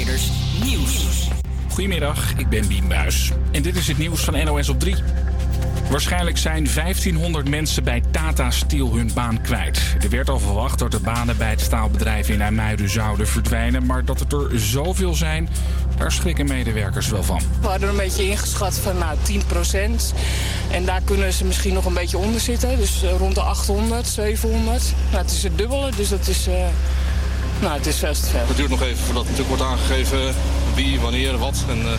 Nieuws. Goedemiddag, ik ben Bien Buis. En dit is het nieuws van NOS op 3. Waarschijnlijk zijn 1500 mensen bij Tata Steel hun baan kwijt. Er werd al verwacht dat de banen bij het staalbedrijf in IJmuiden zouden verdwijnen. Maar dat het er zoveel zijn, daar schrikken medewerkers wel van. We hadden een beetje ingeschat van nou, 10% En daar kunnen ze misschien nog een beetje onder zitten. Dus eh, rond de 800, 700. Nou, het is het dubbele, dus dat is... Uh, nou, het is veel te veel. Het duurt nog even voordat natuurlijk wordt aangegeven wie, wanneer, wat. En, uh,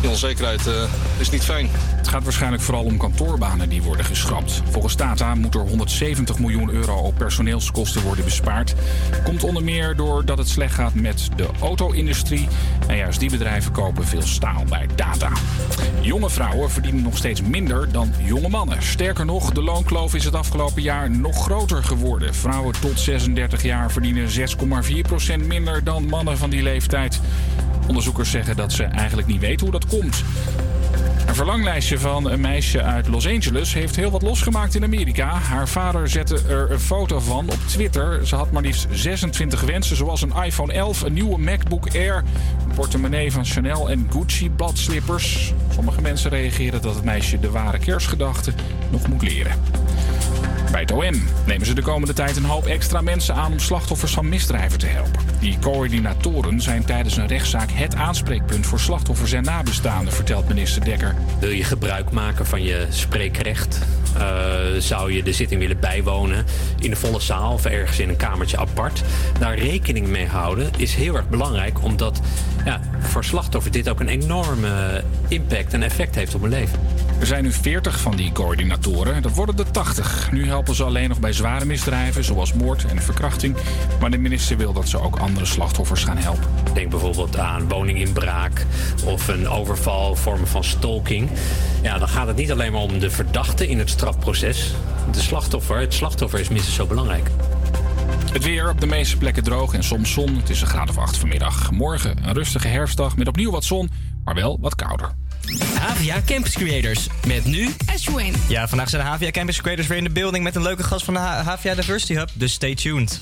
die onzekerheid uh, is niet fijn. Het gaat waarschijnlijk vooral om kantoorbanen die worden geschrapt. Volgens Tata moet er 170 miljoen euro op personeelskosten worden bespaard. Komt onder meer doordat het slecht gaat met de auto-industrie. En juist die bedrijven kopen veel staal bij Tata. Jonge vrouwen verdienen nog steeds minder dan jonge mannen. Sterker nog, de loonkloof is het afgelopen jaar nog groter geworden. Vrouwen tot 36 jaar verdienen 6,4% minder dan mannen van die leeftijd. Onderzoekers zeggen dat ze eigenlijk niet weten hoe dat komt. Een verlanglijstje van een meisje uit Los Angeles heeft heel wat losgemaakt in Amerika. Haar vader zette er een foto van op Twitter. Ze had maar liefst 26 wensen, zoals een iPhone 11, een nieuwe MacBook Air, een portemonnee van Chanel en Gucci bladslippers. Sommige mensen reageren dat het meisje de ware kerstgedachten nog moet leren. Bij het OM nemen ze de komende tijd een hoop extra mensen aan om slachtoffers van misdrijven te helpen. Die coördinatoren zijn tijdens een rechtszaak het aanspreekpunt voor slachtoffers en nabestaanden, vertelt minister Dekker. Wil je gebruik maken van je spreekrecht? Uh, zou je de zitting willen bijwonen in de volle zaal of ergens in een kamertje apart? Daar rekening mee houden is heel erg belangrijk, omdat ja, voor slachtoffers dit ook een enorme impact en effect heeft op hun leven. Er zijn nu 40 van die coördinatoren. Dat worden er 80. Nu helpen ze alleen nog bij zware misdrijven, zoals moord en verkrachting. Maar de minister wil dat ze ook andere slachtoffers gaan helpen. Denk bijvoorbeeld aan woninginbraak of een overval, vormen van stalking. Ja, dan gaat het niet alleen maar om de verdachte in het strafproces. De slachtoffer, het slachtoffer is minstens zo belangrijk. Het weer op de meeste plekken droog en soms zon. Het is een graad of 8 vanmiddag. Morgen een rustige herfstdag met opnieuw wat zon, maar wel wat kouder. Havia Campus Creators. Met nu Ashwin. Ja, vandaag zijn de Havia Campus Creators weer in de building met een leuke gast van de Havia Diversity Hub. Dus stay tuned.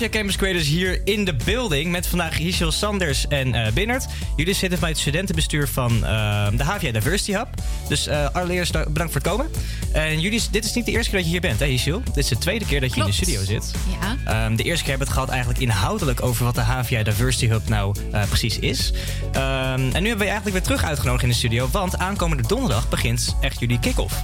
Havia Campus Creators hier in de building. Met vandaag Hichel Sanders en eh Binnert. Jullie zitten bij het studentenbestuur van eh, de Havia Diversity Hub. Dus eh, allereerst da- bedankt voor het komen. En jullie, dit is niet de eerste keer dat je hier bent, hè, Hichel? Dit is de tweede keer dat je in de studio zit. Ja. Ehm, de eerste keer hebben we het gehad eigenlijk inhoudelijk over wat de Havia Diversity Hub nou precies is. Ehm, en nu hebben we je eigenlijk weer terug uitgenodigd in de studio. Want aankomende donderdag begint echt jullie kick-off.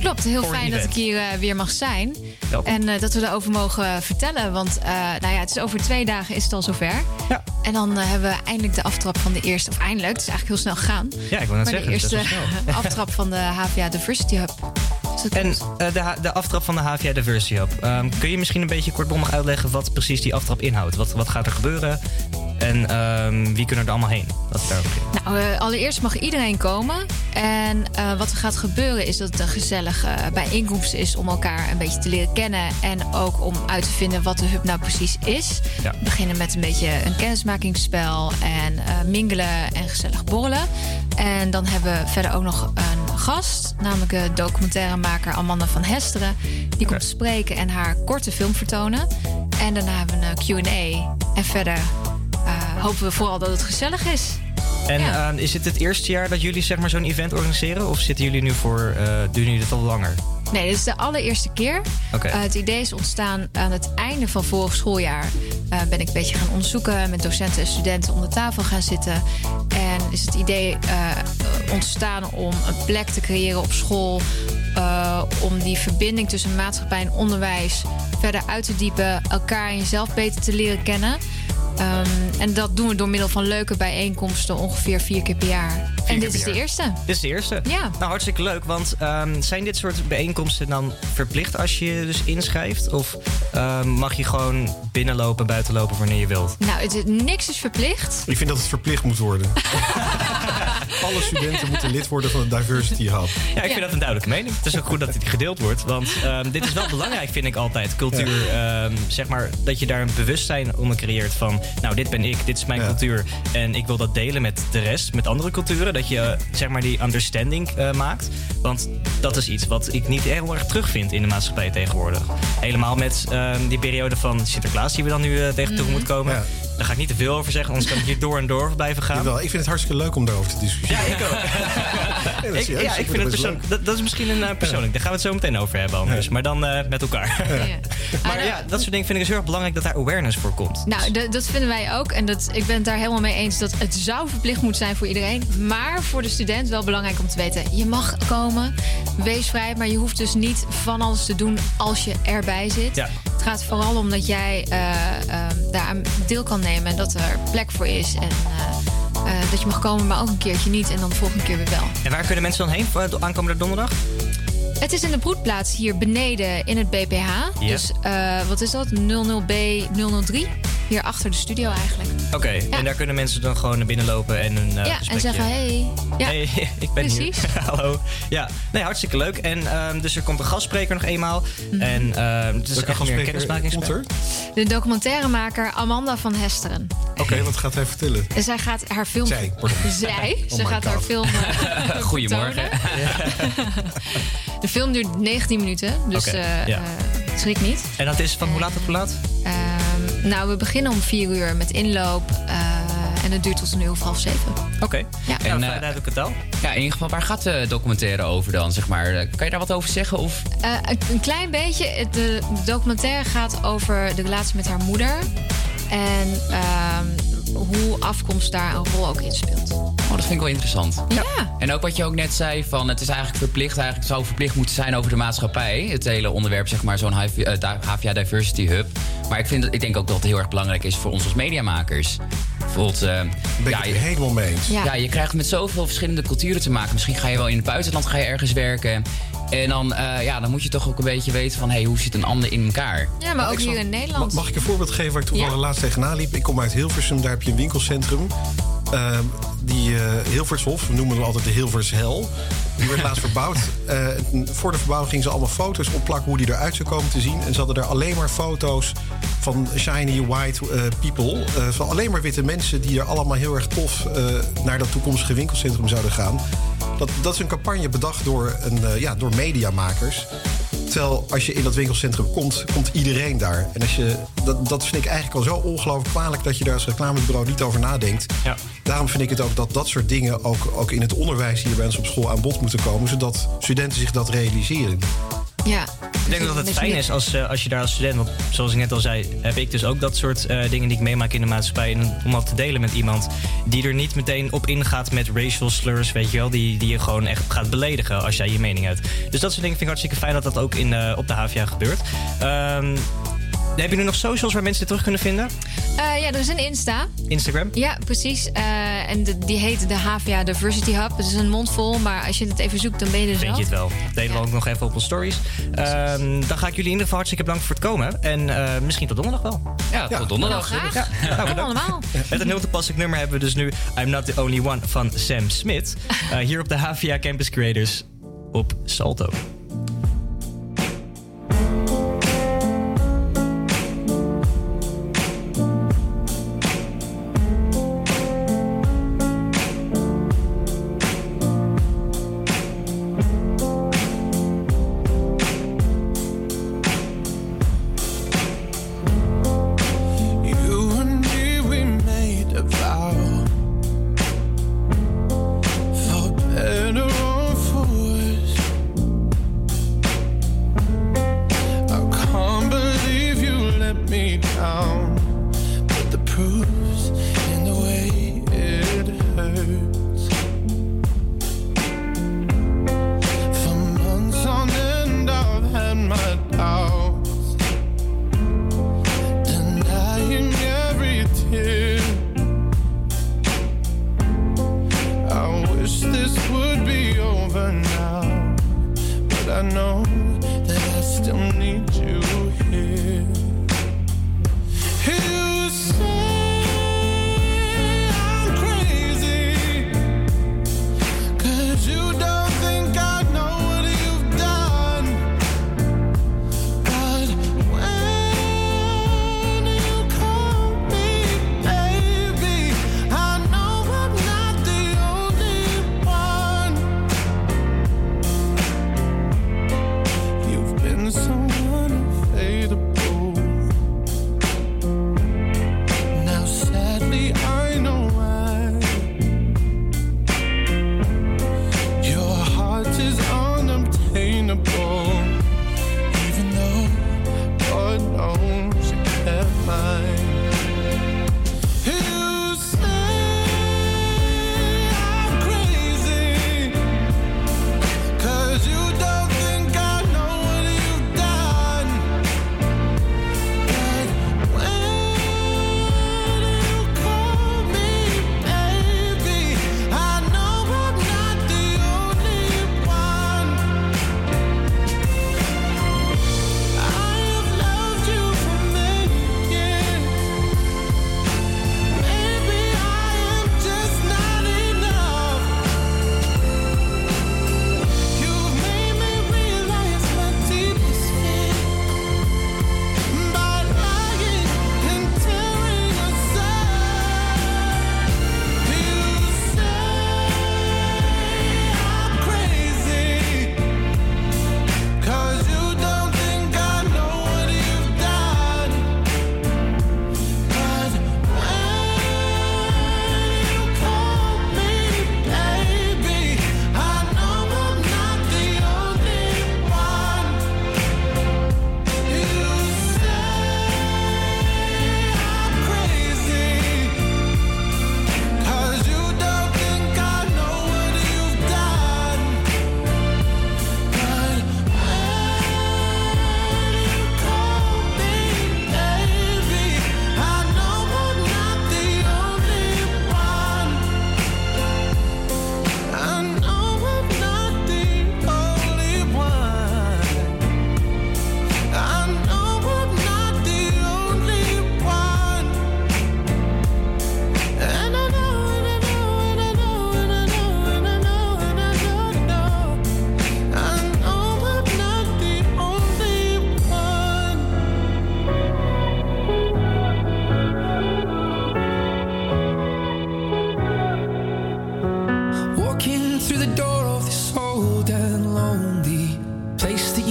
Klopt, heel Voor fijn dat ik hier weer mag zijn. Welkom. En eh, dat we erover mogen vertellen. Want eh, nou ja, het is over twee dagen is het al zover. Ja. En dan eh, hebben we eindelijk de aftrap van de eerste... Of eindelijk, het is eigenlijk heel snel gegaan. Ja, ik wil net zeggen. de eerste aftrap van de HVA Diversity Hub. En de, de aftrap van de HVA Diversity Hub. Ehm, kun je misschien een beetje kortbondig uitleggen wat precies die aftrap inhoudt? Wat, wat gaat er gebeuren? En ehm, wie kunnen er allemaal heen? Dat is ging. Nou, eh, allereerst mag iedereen komen. En eh, wat er gaat gebeuren is dat het een gezellige bijeenkomst is om elkaar een beetje te leren kennen. En ook om uit te vinden wat de hub nou precies is. Ja. We beginnen met een beetje een kennismakingsspel en eh, mingelen en gezellig borrelen. En dan hebben we verder ook nog een gast, namelijk de documentairemaker Amanda van Hesteren. Die komt spreken en haar korte film vertonen. En daarna hebben we een QA. En verder hopen we vooral dat het gezellig is. En Ja. ehm, is het het eerste jaar dat jullie zeg maar, zo'n event organiseren? Of zitten jullie nu voor, eh, doen jullie dit al langer? Nee, dit is de allereerste keer. Eh, het idee is ontstaan aan het einde van vorig schooljaar. Eh, ben ik een beetje gaan onderzoeken, met docenten en studenten om de tafel gaan zitten. En is het idee eh, ontstaan om een plek te creëren op school. eh, om die verbinding tussen maatschappij en onderwijs verder uit te diepen. Elkaar en jezelf beter te leren kennen. Ehm, en dat doen we door middel van leuke bijeenkomsten, ongeveer vier keer per jaar. en dit is de eerste. Dit is de eerste? Ja. Nou, hartstikke leuk. Want ehm, zijn dit soort bijeenkomsten dan verplicht als je je dus inschrijft? Of ehm, mag je gewoon binnenlopen, buitenlopen wanneer je wilt? Nou, het, niks is verplicht. Ik vind dat het verplicht moet worden. alle studenten moeten lid worden van de Diversity Hub. Ja, ik vind dat een duidelijke mening. Het is ook goed dat dit gedeeld wordt. Want ehm, dit is wel belangrijk, vind ik altijd. Cultuur, ehm, zeg maar, dat je daar een bewustzijn onder creëert van... nou, dit ben ik, dit is mijn Ja. cultuur. En ik wil dat delen met de rest, met andere culturen. Dat je, eh, zeg maar, die understanding eh, maakt. Want dat is iets wat ik niet heel erg terugvind in de maatschappij tegenwoordig. Helemaal met ehm, die periode van Sinterklaas die we dan nu eh, tegen toe moeten komen. Daar ga ik niet te veel over zeggen, anders kan ik hier door en door blijven gaan. Jawel, ik vind het hartstikke leuk om daarover te discussiëren. Ja, ik ook. Nee, Ik, ja, ik vind het dat, dat is misschien een eh, persoonlijk. Daar gaan we het zo meteen over hebben anders. Maar dan eh, met elkaar. Ja. Maar ja, dat soort dingen vind ik dus heel erg belangrijk dat daar awareness voor komt. Nou, dat vinden wij ook. En dat, ik ben het daar helemaal mee eens dat het zou verplicht moeten zijn voor iedereen. Maar voor de student wel belangrijk om te weten: je mag komen, wees vrij, maar je hoeft dus niet van alles te doen als je erbij zit. Ja. Het gaat vooral om dat jij eh, ehm, daar deel kan nemen en dat er plek voor is. En eh, eh, dat je mag komen, maar ook een keertje niet. En dan de volgende keer weer wel. En waar kunnen mensen dan heen aankomende donderdag? Het is in de broedplaats hier beneden in het BPH. Dus wat is dat? 00B 003. Hier achter de studio eigenlijk. Oké, en daar kunnen mensen dan gewoon naar binnen lopen en een eh ja, en zeggen: hey. Ja. Hey, ik ben Precies. hier. Hallo. Ja, nee, hartstikke leuk. En ehm, dus er komt een gastspreker nog eenmaal. Mhm. En ehm, het is Welke echt meer een kennismakingsgesprek. er? De documentairemaker Amanda van Hesteren. Oké, wat gaat hij vertellen? En zij gaat haar film. Zij, pardon. Zij. Oh ze gaat haar God. film. eh, Goedemorgen. De film duurt 19 minuten, dus eh, ja. eh, schrik niet. En dat is van hoe laat tot hoe laat? Nou, we beginnen om 4 uur met inloop. eh, en het duurt tot een uur of half zeven. Oké. Ja. En En, uh, eh, duidelijk het al. Ja, in ieder geval, waar gaat de documentaire over dan, zeg maar? Eh, Kan je daar wat over zeggen? Of... Eh, een, klein beetje. De documentaire gaat over de relatie met haar moeder. En ehm, hoe afkomst daar een rol ook in speelt. Oh, dat vind ik wel interessant. Ja. En ook wat je ook net zei, van het is eigenlijk verplicht, eigenlijk zou verplicht moeten zijn over de maatschappij. Het hele onderwerp, zeg maar, zo'n HV eh, HVA Diversity Hub. Maar ik, vind, ik denk ook dat het heel erg belangrijk is voor ons als mediamakers. Bijvoorbeeld, eh, Ben ja, het je, helemaal mee eens. Ja. ja, je krijgt met zoveel verschillende culturen te maken. Misschien ga je wel in het buitenland ga je ergens werken. En dan, eh, ja, dan moet je toch ook een beetje weten van... hey, hoe zit een ander in elkaar? Ja, maar ook hier in Nederland. Mag ik een voorbeeld geven waar ik toevallig Ja. laatst tegenaan liep? Ik kom uit Hilversum, daar heb je een winkelcentrum. Ehm, die eh, Hilvershof, we noemen hem altijd de Hilvershel. Die werd laatst verbouwd. Eh, voor de verbouwing gingen ze allemaal foto's opplakken hoe die eruit zou komen te zien. En ze hadden daar alleen maar foto's van shiny white eh, people. van alleen maar witte mensen die er allemaal heel erg tof naar dat toekomstige winkelcentrum zouden gaan. Dat, dat is een campagne bedacht door, een, ja, door mediamakers. Terwijl als je in dat winkelcentrum komt, komt iedereen daar. En als je, dat, dat vind ik eigenlijk al zo ongelooflijk kwalijk dat je daar als reclamebureau niet over nadenkt. Ja. Daarom vind ik het ook dat dat soort dingen ook, ook in het onderwijs hier bij ons op school aan bod moeten komen. Zodat studenten zich dat realiseren. Ja. Ik denk dat het fijn is als, eh, als je daar als student, want zoals ik net al zei, heb ik dus ook dat soort eh, dingen die ik meemaak in de maatschappij. En om dat te delen met iemand die er niet meteen op ingaat met racial slurs, weet je wel, die, die je gewoon echt gaat beledigen als jij je mening hebt. Dus dat soort dingen vind ik hartstikke fijn dat dat ook in, eh, op de HVA gebeurt. Ehm, heb je nu nog socials waar mensen dit terug kunnen vinden? Eh, ja, er is een Insta. Instagram? Ja, precies. Eh, en de- die heet de HVA Diversity Hub. Het is een mondvol, maar als je het even zoekt, dan ben je er Vind zelf. je het wel. Dat deden we ook nog even op onze stories. Ehm, dan ga ik jullie in ieder geval hartstikke bedanken voor het komen. En eh, misschien tot donderdag wel. Ja, tot donderdag. Nou, graag. Ja, nou, allemaal. Met een heel toepasselijk nummer hebben we dus nu I'm Not The Only One van Sam Smith. Eh, hier op de HVA Campus Creators op Salto.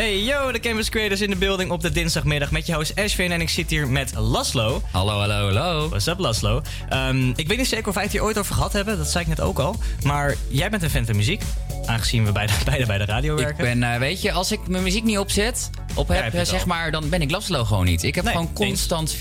Hey yo, de Campus Creators in de building op de dinsdagmiddag met je host Ashvin en ik zit hier met Laslo. Hallo, hallo, hallo. What's up Laslo? Ehm, ik weet niet zeker of wij het hier ooit over gehad hebben, dat zei ik net ook al. Maar jij bent een fan van muziek, aangezien we beide, beide bij de radio Ik werken. ben, eh, weet je, als ik mijn muziek niet opzet, op heb, zeg al. maar, dan ben ik Laslo gewoon niet. Ik heb Nee, gewoon constant 24-7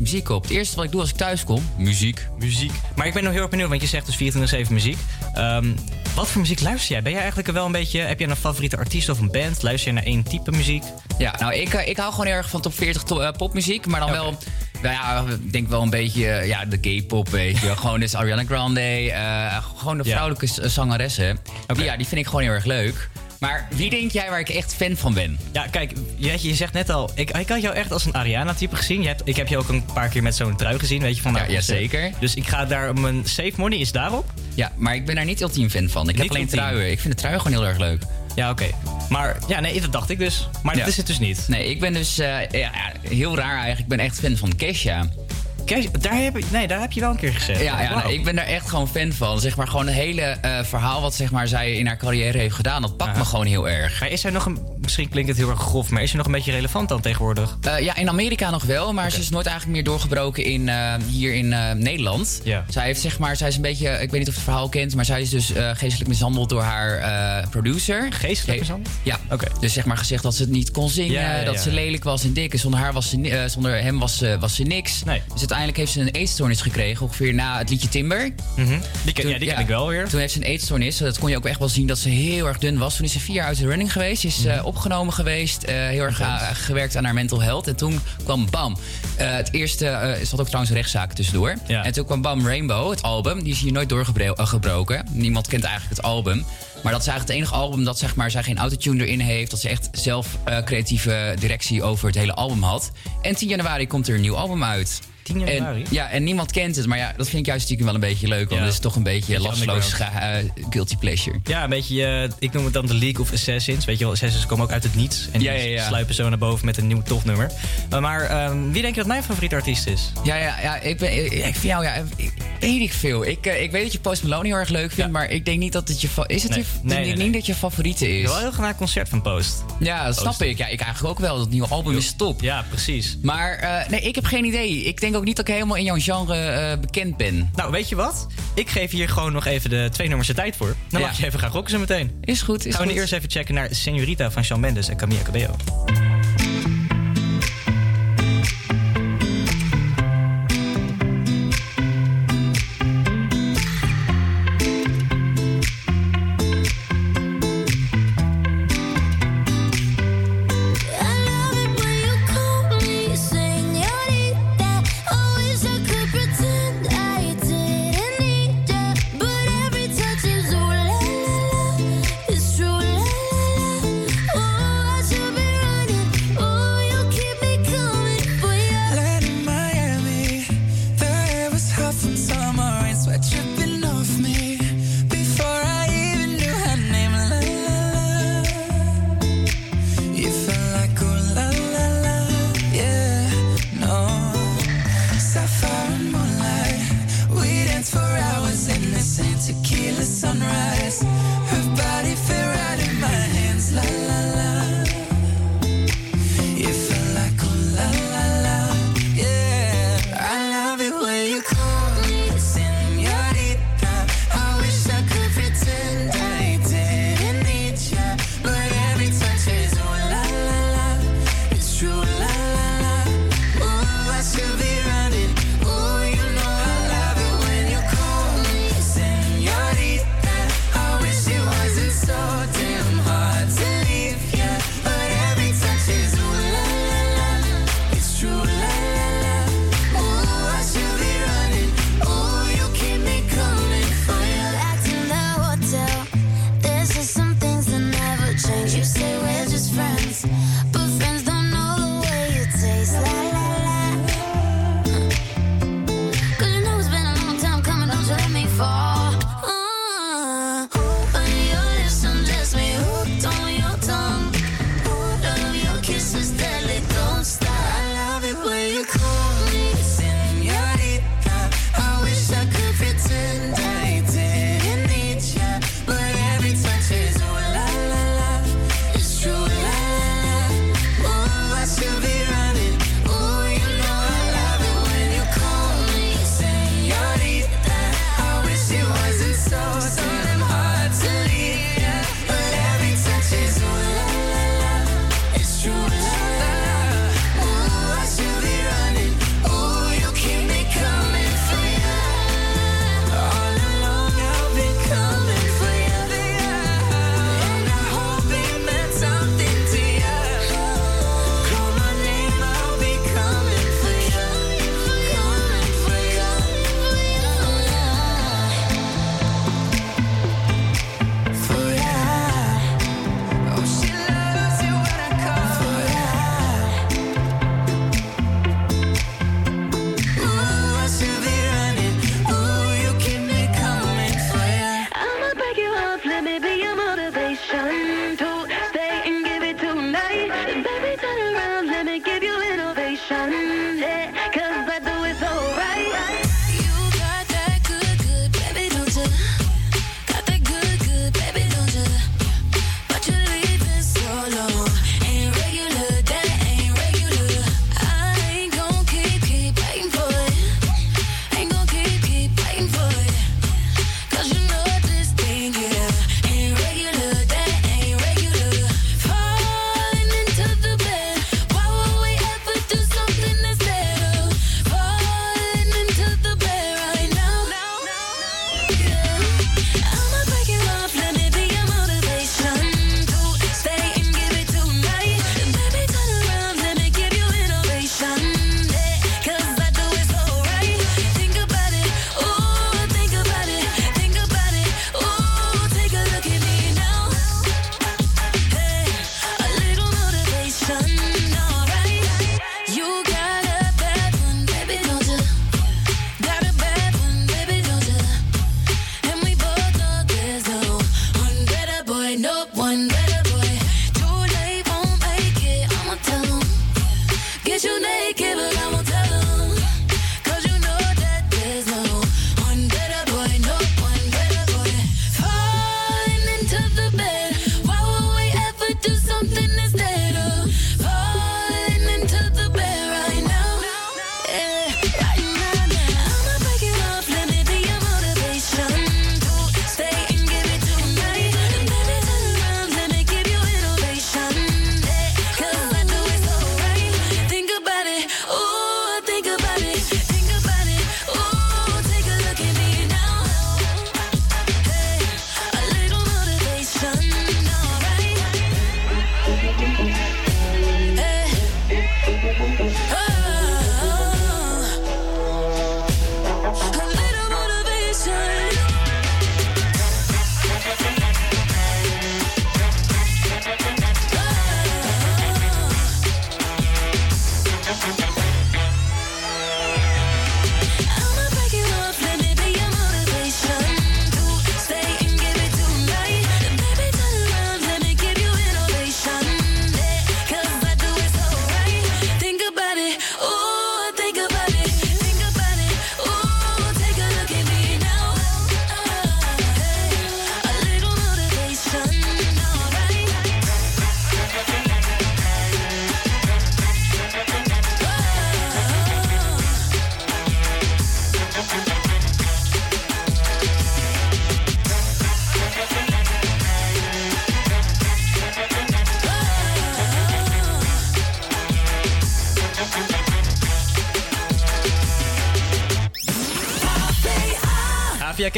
muziek op. Het eerste wat ik doe als ik thuis kom, muziek. Muziek. Maar ik ben nog heel erg benieuwd, want je zegt dus 24-7 muziek. Ehm, wat voor muziek luister jij? Ben jij eigenlijk wel een beetje... Heb je een favoriete artiest of een band? Luister je naar één type muziek? Ja, nou, ik, eh, ik hou gewoon heel erg van top 40 to- eh, popmuziek, maar dan wel... Nou ja, ik denk wel een beetje eh, ja, de gay pop, weet je. gewoon dus Ariana Grande, gewoon de vrouwelijke zangeressen. Ja, die vind ik gewoon heel erg leuk. Maar wie denk jij waar ik echt fan van ben? Ja, kijk, je, je zegt net al... Ik, ik had jou echt als een Ariana-type gezien. Je hebt, ik heb je ook een paar keer met zo'n trui gezien, weet je, van Ja, haar ja, concert. zeker. Dus ik ga daar... Mijn safe money is daarop. Ja, maar ik ben daar niet ultiem fan van. Ik heb Niet alleen ultiem. truien. Ik vind de truien gewoon heel erg leuk. Ja, oké. Maar ja, nee, dat dacht ik dus. Maar dat is het dus niet. Nee, ik ben dus eh, ja, heel raar eigenlijk. Ik ben echt fan van Kesha. Cash, daar heb, ik- nee, daar heb je wel een keer gezegd. Ja, ja nee, ik ben daar echt gewoon fan van. Zeg maar gewoon het hele eh, verhaal wat zeg maar, zij in haar carrière heeft gedaan. Dat pakt me gewoon heel erg. Maar is zij nog een misschien klinkt het heel erg grof, maar is je nog een beetje relevant dan tegenwoordig? Eh, ja, in Amerika nog wel, maar ze is nooit eigenlijk meer doorgebroken in, eh, hier in Nederland. Ja. Zij heeft zeg maar, zij is een beetje, ik weet niet of je het verhaal kent, maar zij is dus geestelijk mishandeld door haar producer. Geestelijk mishandeld? Ja. Oké. Dus zeg maar gezegd dat ze het niet kon zingen, Ja, ja, dat ze lelijk was en dik. En zonder, haar was ze, zonder hem was, ze- was ze niks. Nee. Dus uiteindelijk heeft ze een eetstoornis gekregen, ongeveer na het liedje Timber. Mhm. Die, ken, ja, die ken ik wel weer. Toen heeft ze een eetstoornis. Dat kon je ook echt wel zien dat ze heel erg dun was. Toen is ze vier jaar uit de running geweest. Ze is Mhm. eh, opgenomen geweest. eh, heel erg eh, gewerkt aan haar mental health. En toen kwam BAM. Het eerste, is dat ook trouwens een rechtszaak tussendoor. Ja. En toen kwam BAM Rainbow, het album. Die is hier nooit doorgebroken. Niemand kent eigenlijk het album. Maar dat is eigenlijk het enige album dat zeg maar, zij geen autotune erin heeft. Dat ze echt zelf creatieve directie over het hele album had. En 10 januari komt er een nieuw album uit. 10 januari? En, ja, en niemand kent het. Maar ja, dat vind ik juist stiekem wel een beetje leuk. Want het is toch een beetje lastloos eh, guilty pleasure. Ja, een beetje, eh, ik noem het dan de League of Assassins. Weet je wel, Assassins komen ook uit het niets. En die sluipen zo naar boven met een nieuw topnummer. Uh, maar ehm, wie denk je dat mijn favoriete artiest is? Ja, ja, ja ik, ben, ik, ik vind jou, ja, ik, weet ik veel. Ik, eh, ik weet dat je Post Malone heel erg leuk vindt, maar ik denk niet dat het je... Is het je, ik niet dat je favoriete Ik is? wil wel heel graag een concert van Post. Ja, dat snap ik. Ja, ik eigenlijk ook wel. Dat nieuwe album is top. Ja, precies. Maar eh, nee, ik heb geen idee. Ik denk ook niet dat ik helemaal in jouw genre eh, bekend ben. Nou, weet je wat? Ik geef hier gewoon nog even de twee nummers de tijd voor. Dan Ja. mag je even gaan rocken zo meteen. Is goed, is Gaan we goed. eerst even checken naar Señorita van Shawn Mendes en Camila Cabello. For hours in the same tequila sunrise.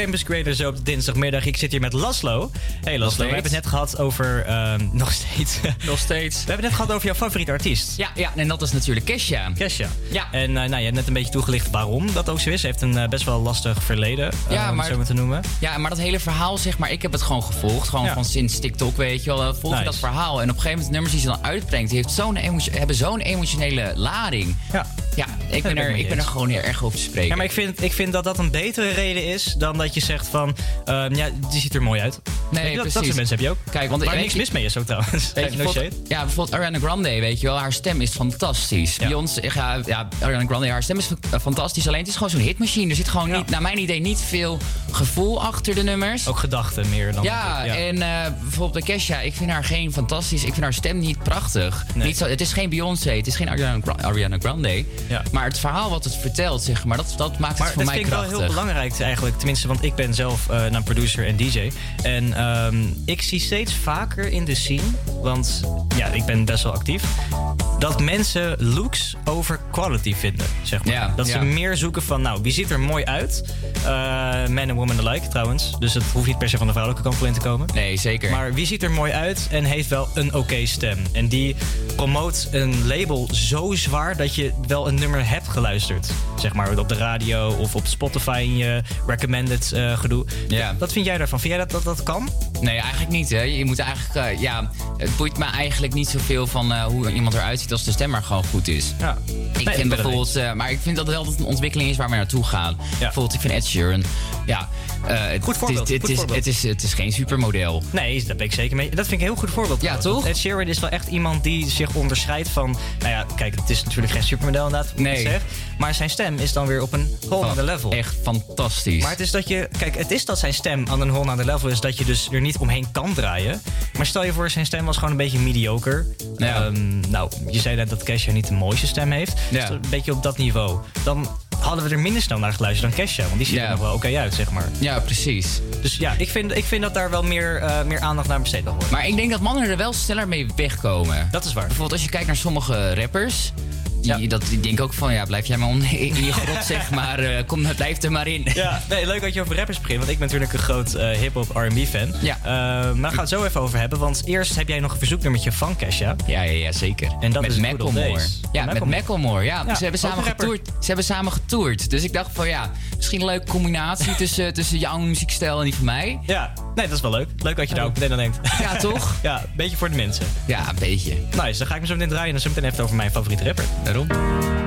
Campus Creator zo op dinsdagmiddag. Ik zit hier met Laslo. Hey Laslo, we hebben het net gehad over... ehm, nog steeds. Nog steeds. We hebben het net gehad over jouw favoriete artiest. Ja, ja, en dat is natuurlijk Kesha. Kesha. Ja. En eh, nou, je hebt net een beetje toegelicht waarom dat ook zo is. Ze heeft een eh, best wel lastig verleden, eh, Ja, om maar- het zo maar te noemen. Ja, maar dat hele verhaal, zeg maar, ik heb het gewoon gevolgd. Gewoon Ja. van sinds TikTok, weet je wel. Volg Nice. dat verhaal. En op een gegeven moment, de nummers die ze dan uitbrengt, die heeft zo'n hebben zo'n emotionele lading. Ja. Ik ben er, ik ben er gewoon heel erg over te spreken. Ja, maar ik vind, ik vind dat dat een betere reden is dan dat je zegt van... ehm, ja, die ziet er mooi uit. Nee, dat, dat precies. soort mensen heb je ook. Kijk, want weet niks je- mis mee is ook trouwens. Weet je, no shade. ja, bijvoorbeeld Ariana Grande, weet je wel. Haar stem is fantastisch. Ja. Beyoncé, ja, ja, Ariana Grande, haar stem is fa- fantastisch. Alleen het is gewoon zo'n hitmachine. Er zit gewoon niet, naar mijn idee, niet veel gevoel achter de nummers. Ook gedachten meer dan... Ja, en eh, bijvoorbeeld bij Kesha, ik vind haar geen fantastisch. Ik vind haar stem niet prachtig. Nee. Niet zo, het is geen Beyoncé, het is geen Ariana, Gra- Ariana Grande. Ja. Maar het verhaal wat het vertelt, zeg maar, dat, dat maakt Maar het voor dat mij vind ik krachtig. wel heel belangrijk eigenlijk. Tenminste, want ik ben zelf eh een producer en DJ. En ehm, ik zie steeds vaker in de scene, want ja, ik ben best wel actief, dat mensen looks over quality vinden, zeg maar. Ja, dat ze meer zoeken van, nou, wie ziet er mooi uit? Eh man en woman alike trouwens. Dus het hoeft niet per se van de vrouwelijke kant in te komen. Nee, zeker. Maar wie ziet er mooi uit en heeft wel een oké stem? En die promoot een label zo zwaar dat je wel een nummer hebt geluisterd. Zeg maar op de radio of op Spotify in je recommended eh, gedoe. Ja. Wat vind jij daarvan? Vind jij dat dat, dat kan? Nee, eigenlijk niet. Hè. Je moet eigenlijk, eh, ja, het boeit me eigenlijk niet zoveel van eh, hoe iemand eruit ziet als de stem maar gewoon goed is. Ja. Ik Nee, vind bijvoorbeeld, maar ik vind dat wel dat het een ontwikkeling is waar we naartoe gaan. Bijvoorbeeld, ik vind Ed Sheeran, ja, eh, het, Goed voorbeeld, Het, is- het, is, het, is, geen supermodel. Nee, daar ben ik zeker mee. Dat vind ik een heel goed voorbeeld. Ja, toch? Ed Sheeran is wel echt iemand die zich onderscheidt van... Nou ja, kijk, het is natuurlijk geen supermodel inderdaad, Nee. zeg. Maar zijn stem is dan weer op een whole other level. Echt fantastisch. Maar het is dat je... Kijk, het is dat zijn stem aan een whole other level is... dat je dus er niet omheen kan draaien. Maar stel je voor, zijn stem was gewoon een beetje mediocre. Ja. Ehm, nou, je zei net dat Kesha niet de mooiste stem heeft. Ja. Dus een beetje op dat niveau. Dan hadden we er minder snel naar geluisterd dan Kesha. Want die ziet er nog wel oké uit, zeg maar. Ja, precies. Dus ja, ik vind, ik vind dat daar wel meer, eh, meer aandacht naar besteed mag worden. Maar ik denk dat mannen er wel sneller mee wegkomen. Dat is waar. Bijvoorbeeld als je kijkt naar sommige rappers. Die, dat, die denken ook van, ja, blijf jij maar in je grot, zeg maar. eh, kom, blijf er maar in. Ja, nee, leuk dat je over rappers begint. Want ik ben natuurlijk een groot eh, hip-hop R&B fan. Ja. Eh, maar daar gaan we het zo even over hebben. Want eerst heb jij nog een verzoeknummertje van Kesha. Ja, ja, ja, zeker. En dat met is Macklemore. Ja, met Macklemore. Ja, Ja, ze, hebben samen getoerd, ze hebben samen getoerd. Dus ik dacht van ja, misschien een leuke combinatie tussen, tussen jouw muziekstijl en die van mij. Ja, nee, dat is wel leuk. Leuk dat je daar ook meteen aan denkt. Ja, toch? ja, een beetje voor de mensen. Ja, een beetje. Nice, dan ga ik me zo meteen draaien en dan zo meteen even over mijn favoriete rapper. Daarom.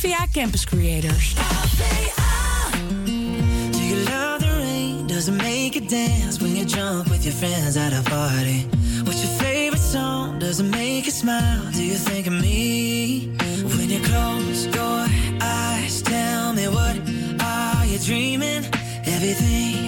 via Campus Creators. Do you love the rain? Does it make you dance when you jump with your friends at a party? What's your favorite song? Does it make you smile? Do you think of me? When you close your eyes, tell me what are you dreaming? Everything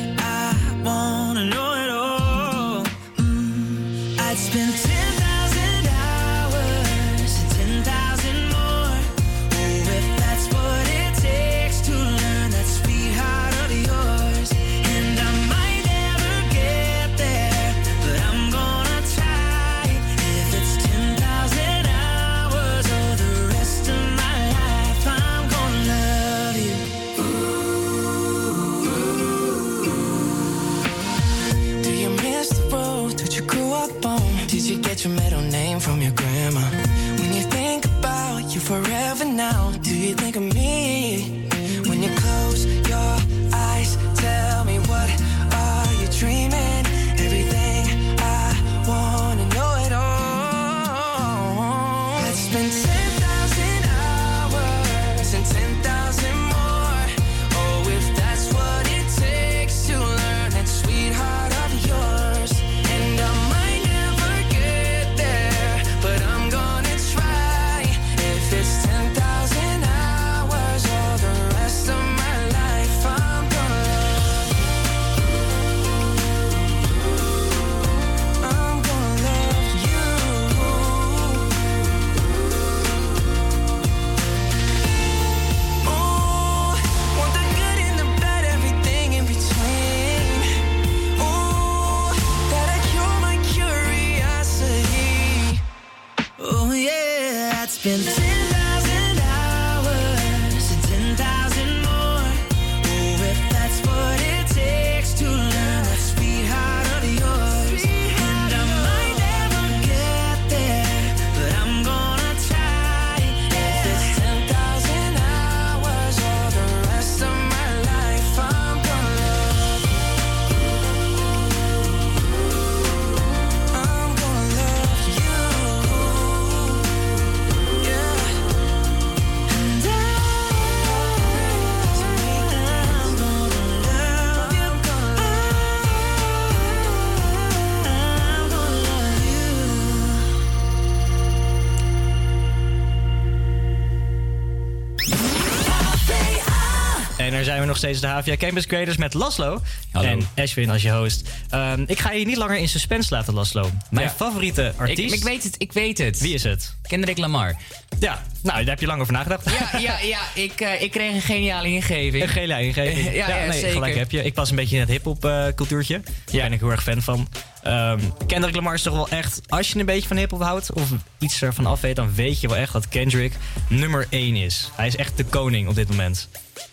zijn we nog steeds de HVA Campus Creators met Laszlo en Ashwin als je host. Ehm, ik ga je niet langer in suspense laten, Laszlo. Mijn favoriete artiest... Ik, weet het, ik weet het. Wie is het? Kendrick Lamar. Ja, nou, daar heb je lang over nagedacht. Ja, ja, ja ik, eh, ik kreeg een geniale ingeving. Een geniale ingeving. ja, nee, gelijk heb je. Ik pas een beetje in het hip-hop eh, cultuurtje. Daar ben ik heel erg fan van. Um, Kendrick Lamar is toch wel echt, als je een beetje van hip-hop houdt of iets ervan af weet, dan weet je wel echt dat Kendrick nummer 1 is. Hij is echt de koning op dit moment.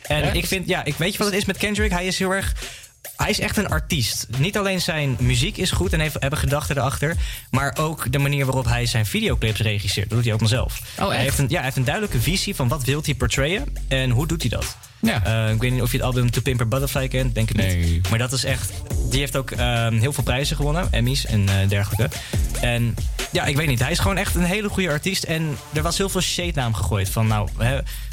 En ik vind, ja, ik weet je wat het is met Kendrick? Hij is heel erg. Hij is echt een artiest. Niet alleen zijn muziek is goed en heeft, hebben gedachten erachter. Maar ook de manier waarop hij zijn videoclips regisseert. Dat doet hij ook vanzelf. Oh, hij, heeft een, ja, hij heeft een duidelijke visie van wat wil hij portrayen en hoe doet hij dat. Ja. Eh, ik weet niet of je het album To Pimper Butterfly kent, denk ik nee. niet. Maar dat is echt. Die heeft ook ehm, heel veel prijzen gewonnen, Emmys en eh, dergelijke. En ja, ik weet niet. Hij is gewoon echt een hele goede artiest. En er was heel veel shade naar hem gegooid. Van nou,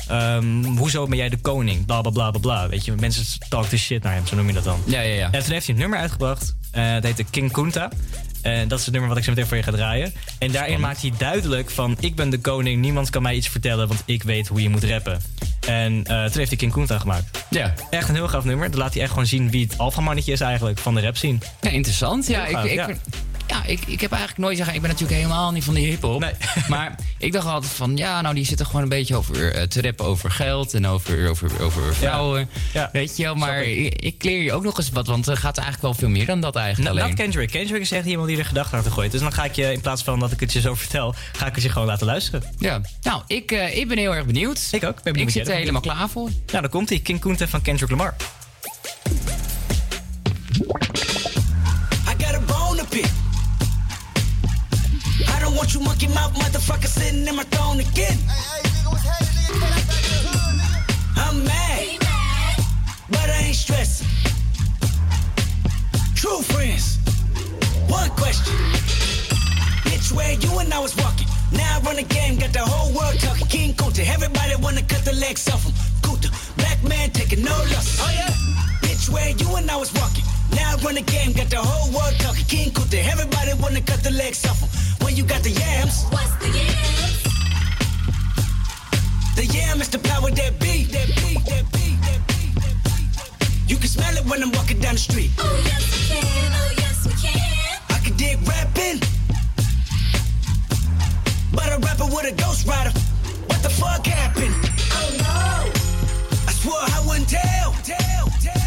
ehm, hoezo ben jij de koning? Bla bla bla bla bla. Weet je, mensen talk the shit naar hem, zo noem je dat dan. Ja, ja, ja. En toen heeft hij een nummer uitgebracht. eh dat heette King Kunta. En dat is het nummer wat ik zo meteen voor je ga draaien. En daarin maakt hij duidelijk van... ik ben de koning, niemand kan mij iets vertellen... want ik weet hoe je moet rappen. En eh, toen heeft hij King Kunta gemaakt. Ja. Echt een heel gaaf nummer. Dan laat hij echt gewoon zien wie het alfamannetje is eigenlijk... van de rap scene. Ja, interessant. Ja, ik, ik, ja. Ja. ik, ik heb eigenlijk nooit zeggen. Ik ben natuurlijk helemaal niet van de hip-hop. Maar ik dacht altijd van ja, nou die zitten gewoon een beetje over eh, te rappen over geld en over, over, over vrouwen. Weet je wel, maar ik, ik leer je ook nog eens wat, want er gaat eigenlijk wel veel meer dan dat eigenlijk. Nou, alleen. not Kendrick. Kendrick is echt iemand die er gedachten achter gooit. Dus dan ga ik je, in plaats van dat ik het je zo vertel... ga ik het je gewoon laten luisteren. Ja, nou, ik, eh, ik ben heel erg benieuwd. Ik ook. Ben benieuwd ik zit er helemaal klaar voor. Nou, dan komt hij. King Kunta van Kendrick Lamar. Don't want you monkey mouth motherfucker sitting in my throne again. I'm mad, but I ain't stressing. True friends, one question. Bitch, where you and I was walking. Now I run the game, got the whole world talking. King Kunta, everybody wanna cut the legs off him. Kunta, black man taking no loss. Oh yeah. Bitch, where you and I was walking. Now I run the game, got the whole world talking. King Kunta, everybody wanna cut the legs off him. When you got the yams. What's the yams? The yam is the power that be, that be, that be, that be, that be. You can smell it when I'm walking down the street. Oh yes we can, oh yes we can. I can dig rapping, but a rapper with a ghost rider. What the fuck happened? Oh no! I swore I wouldn't tell, tell, tell.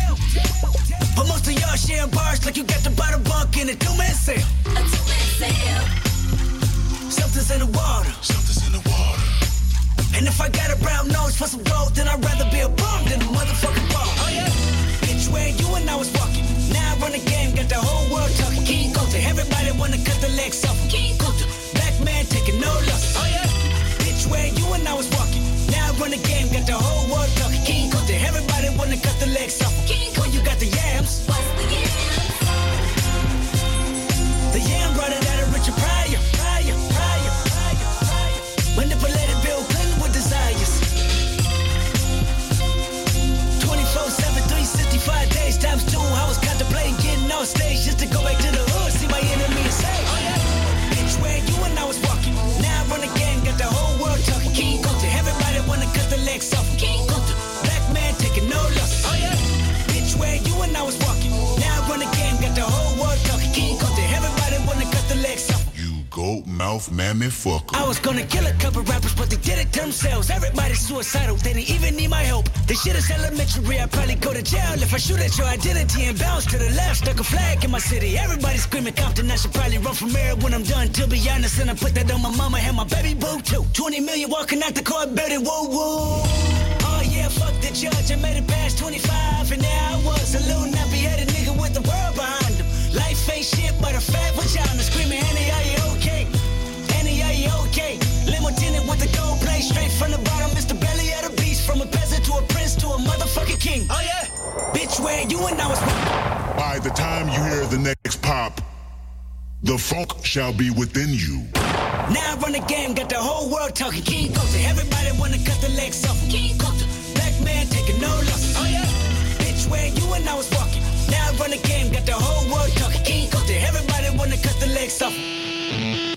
But most of y'all sharing bars like you got the bottom bunk in a two-man sale. A two-man sale. Something's in the water. Something's in the water. And if I got a brown nose for some gold, then I'd rather be a bum than a motherfucking bum. Oh yeah. Bitch, where you and I was walking. Now I run the game, got the whole world talking. King Kunta, everybody wanna cut the legs off. King Kunta, black man taking no loss. Oh yeah. Bitch, where you and I was walking. Run the game, got the whole world talking. King Kunta, everybody wanna cut the legs off. King Kunta, you got the yams. What's the yams? The yam brought it out of Richard Pryor. Pryor, Pryor, Pryor, Pryor. Manipulated Bill Clinton with desires. 24 7, 365 days times two. I was contemplating getting on stage just to go back to the mouth mammy fucker. I was gonna kill a couple rappers, but they did it themselves. Everybody's suicidal, they didn't even need my help. This shit is elementary, I'd probably go to jail if I shoot at your identity and bounce to the left. Stuck a flag in my city. Everybody screaming Compton, I should probably run from here when I'm done. To be honest, and I put that on my mama and my baby boo too. 20 million walking out the car, better woo woo. Oh yeah, fuck the judge, I made it past 25, and now I was, a little nappy headed nigga with the world behind him. Life ain't shit but a fat vagina screaming, Annie, are you? Annie, are you okay? Limo tinted with the gold plate straight from the bottom. It's the belly of the beast. From a peasant to a prince to a motherfucking king. Oh yeah. Bitch, where you and I was. By the time you hear the next pop, the funk shall be within you. Now I run the game, got the whole world talking. King Kunta, everybody wanna cut the legs off. King Kunta, black man taking no loss. Oh yeah. Bitch, where you and I was walking. Now I run the game, got the whole world talking. King Kunta, everybody wanna cut the legs off.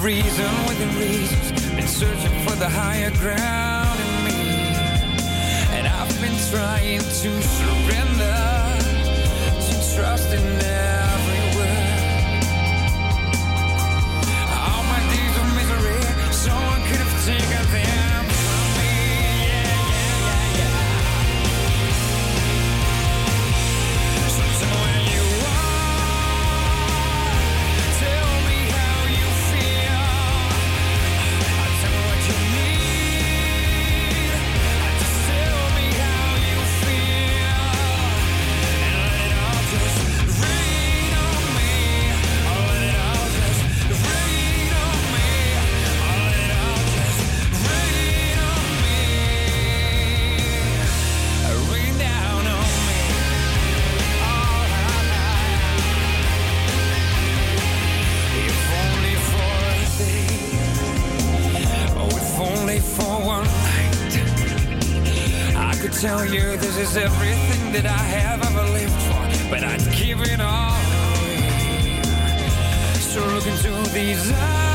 Reason these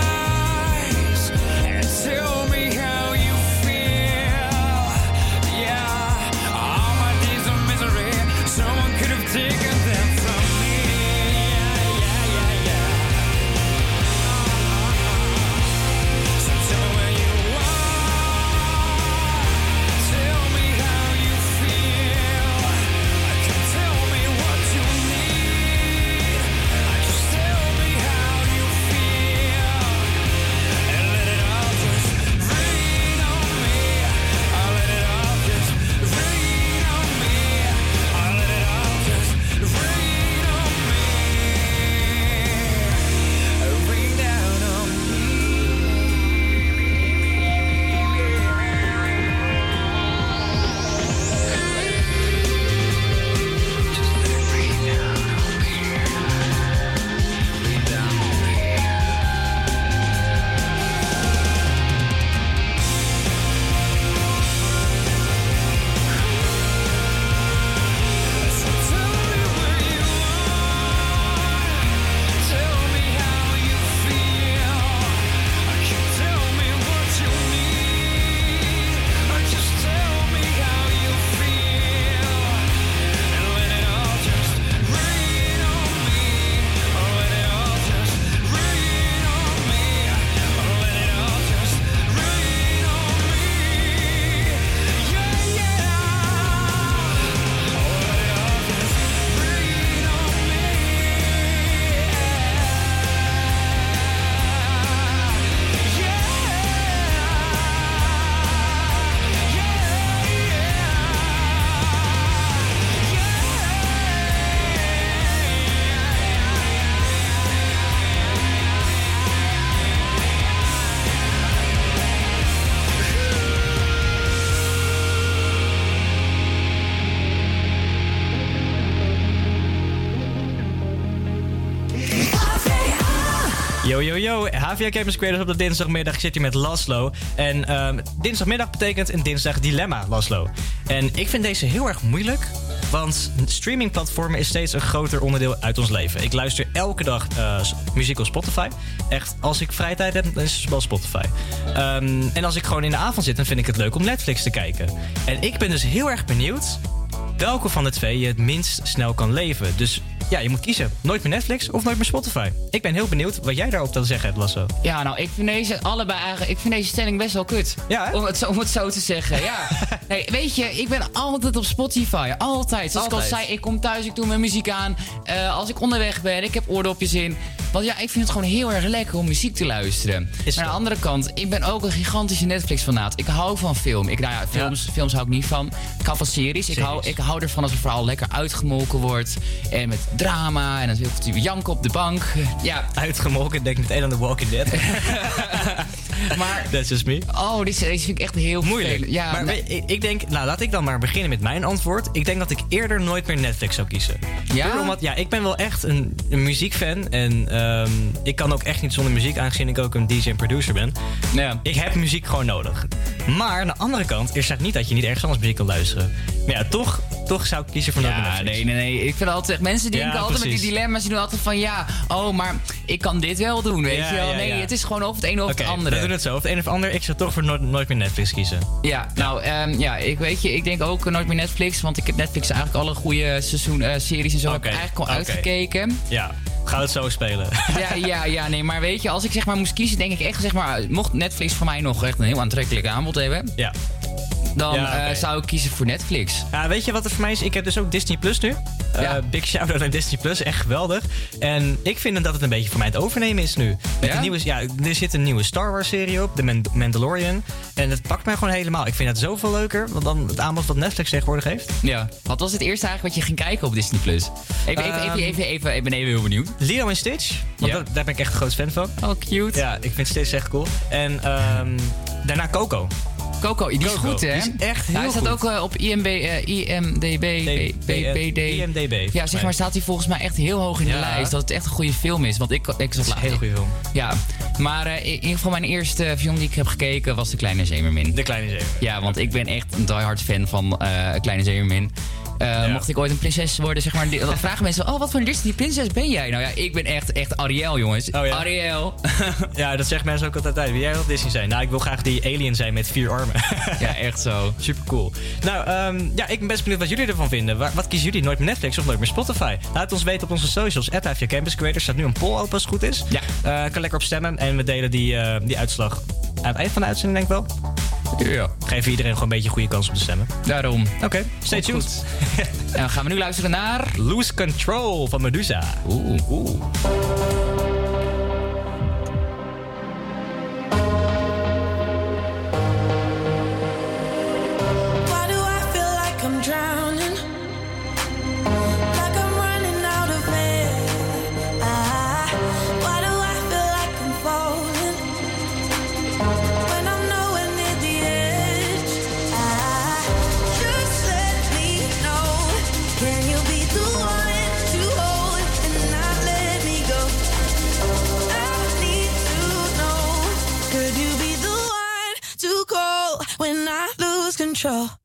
Yo, yo. HVA Campus Creators op de dinsdagmiddag. Ik zit hier met Laslo. En ehm, dinsdagmiddag betekent een dinsdag dilemma, Laslo. En ik vind deze heel erg moeilijk. Want streamingplatformen is steeds een groter onderdeel uit ons leven. Ik luister elke dag eh, muziek op Spotify. Echt, als ik vrije tijd heb, dan is het wel Spotify. Ehm, en als ik gewoon in de avond zit, dan vind ik het leuk om Netflix te kijken. En ik ben dus heel erg benieuwd welke van de twee je het minst snel kan leven. Dus ja, je moet kiezen. Nooit meer Netflix of nooit meer Spotify. Ik ben heel benieuwd wat jij daarop te zeggen hebt, Lasso. Ja, nou, ik vind deze allebei eigenlijk. Ik vind deze stelling best wel kut. Ja, om, het zo, om het zo te zeggen. Ja. nee, weet je, ik ben altijd op Spotify. Altijd. Zoals ik al zei, ik kom thuis, ik doe mijn muziek aan. Eh, als ik onderweg ben, ik heb oordopjes in. Want ja, ik vind het gewoon heel erg lekker om muziek te luisteren. maar aan de andere kant, ik ben ook een gigantische Netflix-fanaat. Ik hou van film. Ik, nou ja, films, films hou ik niet van. Ik hou van series. Ik hou, ik hou ervan als het verhaal lekker uitgemolken wordt. En met drama. En dan ik janken op de bank. Ja. Uitgemolken, denk meteen aan The Walking Dead. maar... That's just me. Oh, deze, deze vind ik echt heel Moeilijk. Ja, maar nou- ik, ik denk, nou laat ik dan maar beginnen met mijn antwoord. Ik denk dat ik eerder nooit meer Netflix zou kiezen. Ja? Puur Omdat, ja, ik ben wel echt een, een muziekfan. En ehm, ik kan ook echt niet zonder muziek, aangezien ik ook een DJ en producer ben. Ja. Ik heb muziek gewoon nodig. Maar aan de andere kant, er staat niet dat je niet ergens anders muziek kan luisteren. Maar ja, toch, toch zou ik kiezen voor Ja, Netflix. nee, nee, nee. Ik vind altijd, mensen denken Ja, altijd met die dilemma's, die doen altijd van ja, oh, maar ik kan dit wel doen, weet Ja, je wel. Nee, ja. het is gewoon of het een of het andere. Doen het zo. Of het een of ander. Ik zou toch voor nooit, nooit meer Netflix kiezen. Ja, nou ehm, ja, ik weet je, ik denk ook nooit meer Netflix, want ik heb Netflix eigenlijk alle goede seizoen eh, series en zo heb ik eigenlijk al uitgekeken. Ja, we het zo spelen. Ja, ja, ja, nee, maar weet je, als ik zeg maar moest kiezen, denk ik echt, zeg maar, mocht Netflix voor mij nog echt een heel aantrekkelijk aanbod hebben, ja. dan Ja, eh, zou ik kiezen voor Netflix. Ja, weet je wat het voor mij is? Ik heb dus ook Disney Plus nu. Eh, big shout-out naar Disney Plus, echt geweldig. En ik vind dat het een beetje voor mij het overnemen is nu. Met Ja? nieuwe, ja, er zit een nieuwe Star Wars serie op, The Man- Mandalorian. En het pakt mij gewoon helemaal. Ik vind het zoveel leuker dan het aanbod wat Netflix tegenwoordig heeft. Ja. Wat was het eerste eigenlijk wat je ging kijken op Disney Plus? Even, even, even, Ehm, even, even, ik ben even heel benieuwd. Lilo en Stitch, want Ja. dat- daar ben ik echt een groot fan van. Oh, cute. Ja, ik vind Stitch echt cool. En ehm, daarna Coco. Coco, die is Coco, goed, hè? die is echt heel Hij staat goed. ook eh, op IMB, eh, IMDB, BBD. IMDB. Ja, zeg maar, staat hij volgens mij echt heel hoog in de Ja. lijst. Dat het echt een goede film is. Want ik, ik zat een hele goede film. Ja, maar eh, in ieder geval mijn eerste film die ik heb gekeken was De Kleine Zeemermin. De Kleine Zeemermin. Ja, want ik ben echt een diehard fan van eh Kleine Eh, Mocht ik ooit een prinses worden, zeg maar, dan vragen mensen: Oh, wat voor een Disney prinses ben jij? Nou ja, ik ben echt, echt Ariel, jongens. Oh ja? Ariel. Ja, dat zeggen mensen ook altijd. Wil jij wel Disney zijn? Nou, ik wil graag die alien zijn met vier armen. ja, echt zo. Super cool. Nou, ehm, ja, ik ben best benieuwd wat jullie ervan vinden. Wa- Wat kiezen jullie? Nooit meer Netflix of nooit meer Spotify? Laat ons weten op onze socials. At Campus Creators staat nu een poll open als het goed is. Ja. Eh, kan lekker op stemmen. En we delen die, eh, die uitslag aan het eind van de uitzending, denk ik wel. Ja. Geven iedereen gewoon een beetje een goede kans om te stemmen. Daarom. Oké, stay Komt tuned. En dan gaan we nu luisteren naar... Lose Control van Medusa. Oeh. Oeh. Control?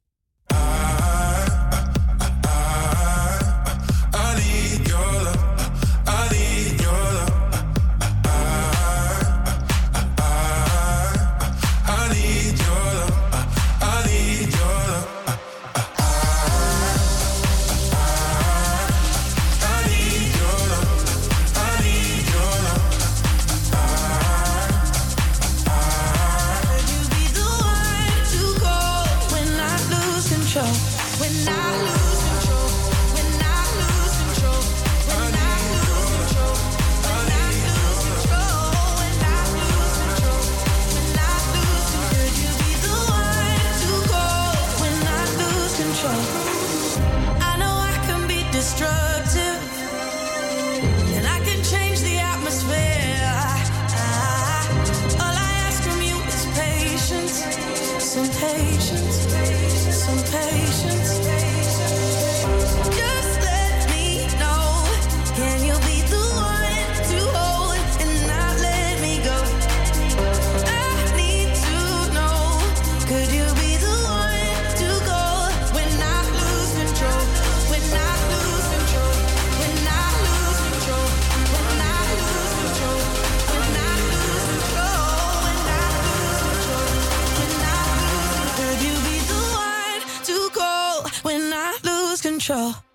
Control?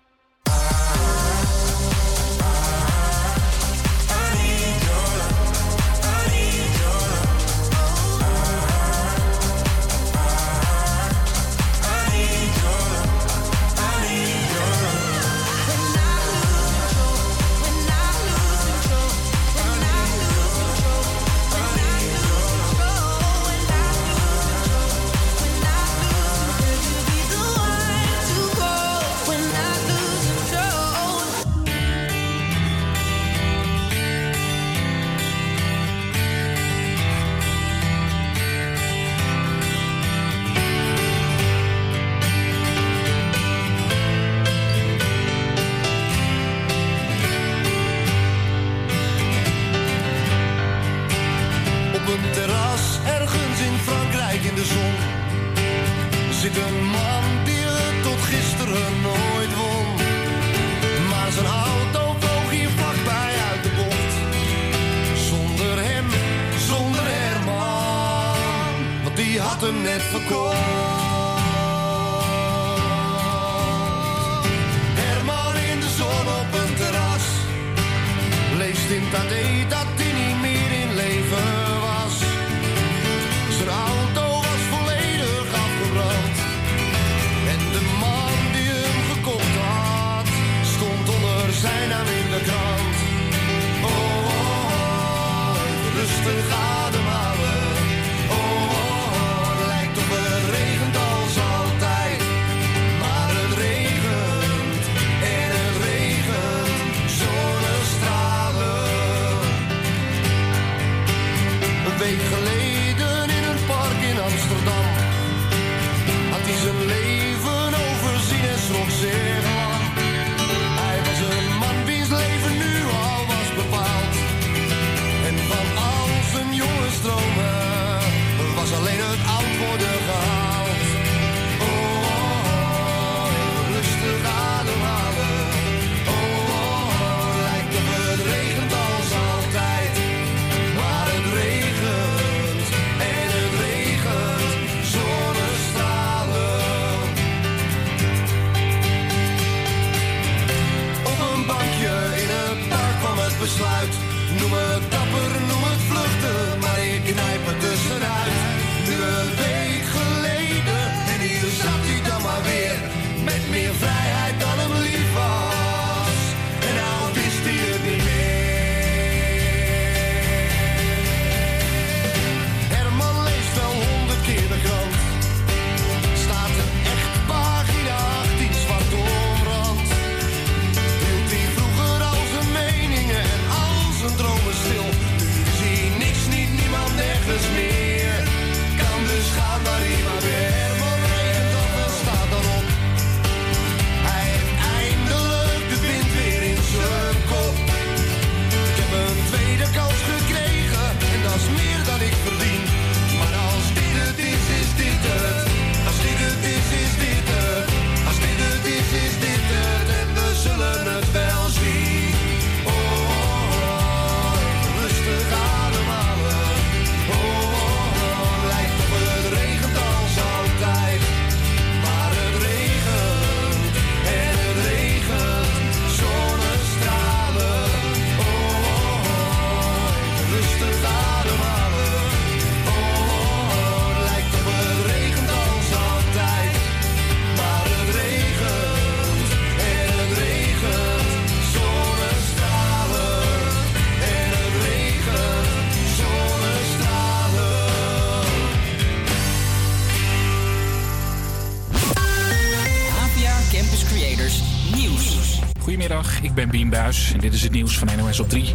Dit is het nieuws van NOS op 3.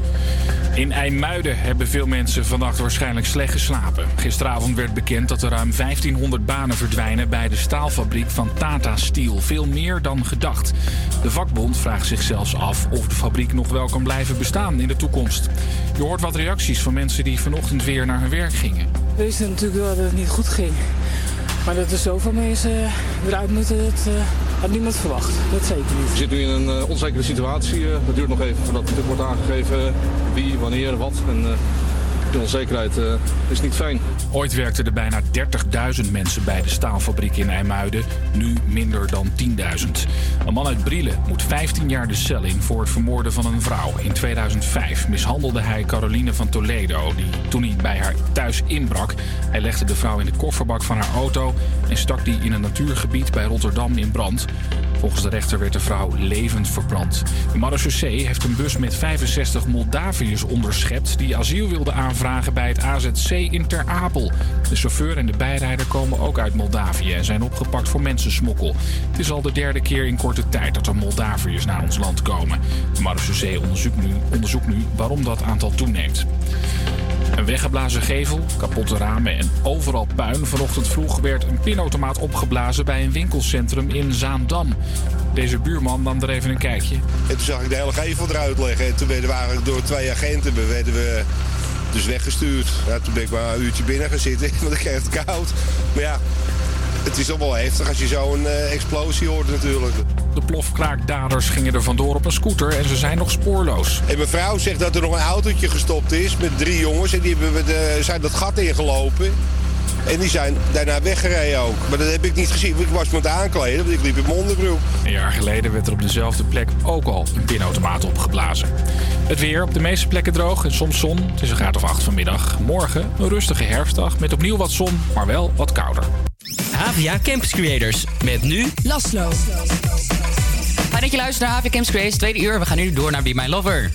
In IJmuiden hebben veel mensen vannacht waarschijnlijk slecht geslapen. Gisteravond werd bekend dat er ruim 1500 banen verdwijnen bij de staalfabriek van Tata Steel. Veel meer dan gedacht. De vakbond vraagt zich zelfs af of de fabriek nog wel kan blijven bestaan in de toekomst. Je hoort wat reacties van mensen die vanochtend weer naar hun werk gingen. We wisten natuurlijk wel dat het niet goed ging. Maar dat er zoveel mensen eruit moeten, eh, had niemand verwacht. Dat zeker niet. We zitten nu in een eh, onzekere situatie. Eh, het duurt nog even voordat het wordt aangegeven wie, wanneer, wat. En eh, die onzekerheid eh, is niet fijn. Ooit werkten er bijna 30.000 mensen bij de staalfabriek in IJmuiden. Nu minder dan 10.000. Een man uit Brielen moet 15 jaar de cel in voor het vermoorden van een vrouw. In 2005 mishandelde hij Caroline van Toledo, die toen hij bij haar thuis inbrak. Hij legde de vrouw in de kofferbak van haar auto en stak die in een natuurgebied bij Rotterdam in brand. Volgens de rechter werd de vrouw levend verbrand. De marechaussee heeft een bus met 65 Moldaviërs onderschept... die asiel wilden aanvragen bij het AZC in Ter Apel. De chauffeur en de bijrijder komen ook uit Moldavië... en zijn opgepakt voor mensensmokkel. Het is al de derde keer in korte tijd dat er Moldaviërs naar ons land komen. De marechaussee onderzoekt nu, onderzoekt nu waarom dat aantal toeneemt. Een weggeblazen gevel, kapotte ramen en overal puin. Vanochtend vroeg werd een pinautomaat opgeblazen bij een winkelcentrum in Zaandam. Deze buurman nam er even een kijkje. En toen zag ik de hele gevel eruit liggen. En toen werden we eigenlijk door twee agenten we werden we dus weggestuurd. Ja, toen ben ik maar een uurtje binnen gaan zitten, want ik kreeg het koud. Maar ja, het is toch wel heftig als je zo'n uh, explosie hoort natuurlijk. De plofkraakdaders gingen er vandoor op een scooter en ze zijn nog spoorloos. En vrouw zegt dat er nog een autootje gestopt is met drie jongens. En die hebben de, zijn dat gat ingelopen. En die zijn daarna weggereden ook. Maar dat heb ik niet gezien, ik was me aan aankleden, want ik liep in mijn onderbroek. Een jaar geleden werd er op dezelfde plek ook al een pinautomaat opgeblazen. Het weer op de meeste plekken droog en soms zon. Het is een graad of acht vanmiddag. Morgen een rustige herfstdag met opnieuw wat zon, maar wel wat kouder. HVA Campus Creators. Met nu Laszlo. Fijn dat je luistert naar HVA Campus Creators, tweede uur. We gaan nu door naar Be My Lover.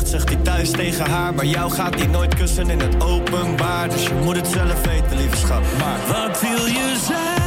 Zegt, zegt hij thuis tegen haar. Maar jou gaat hij nooit kussen in het openbaar. Dus je moet het zelf weten, lieve schat. Maar Wat wil je zijn?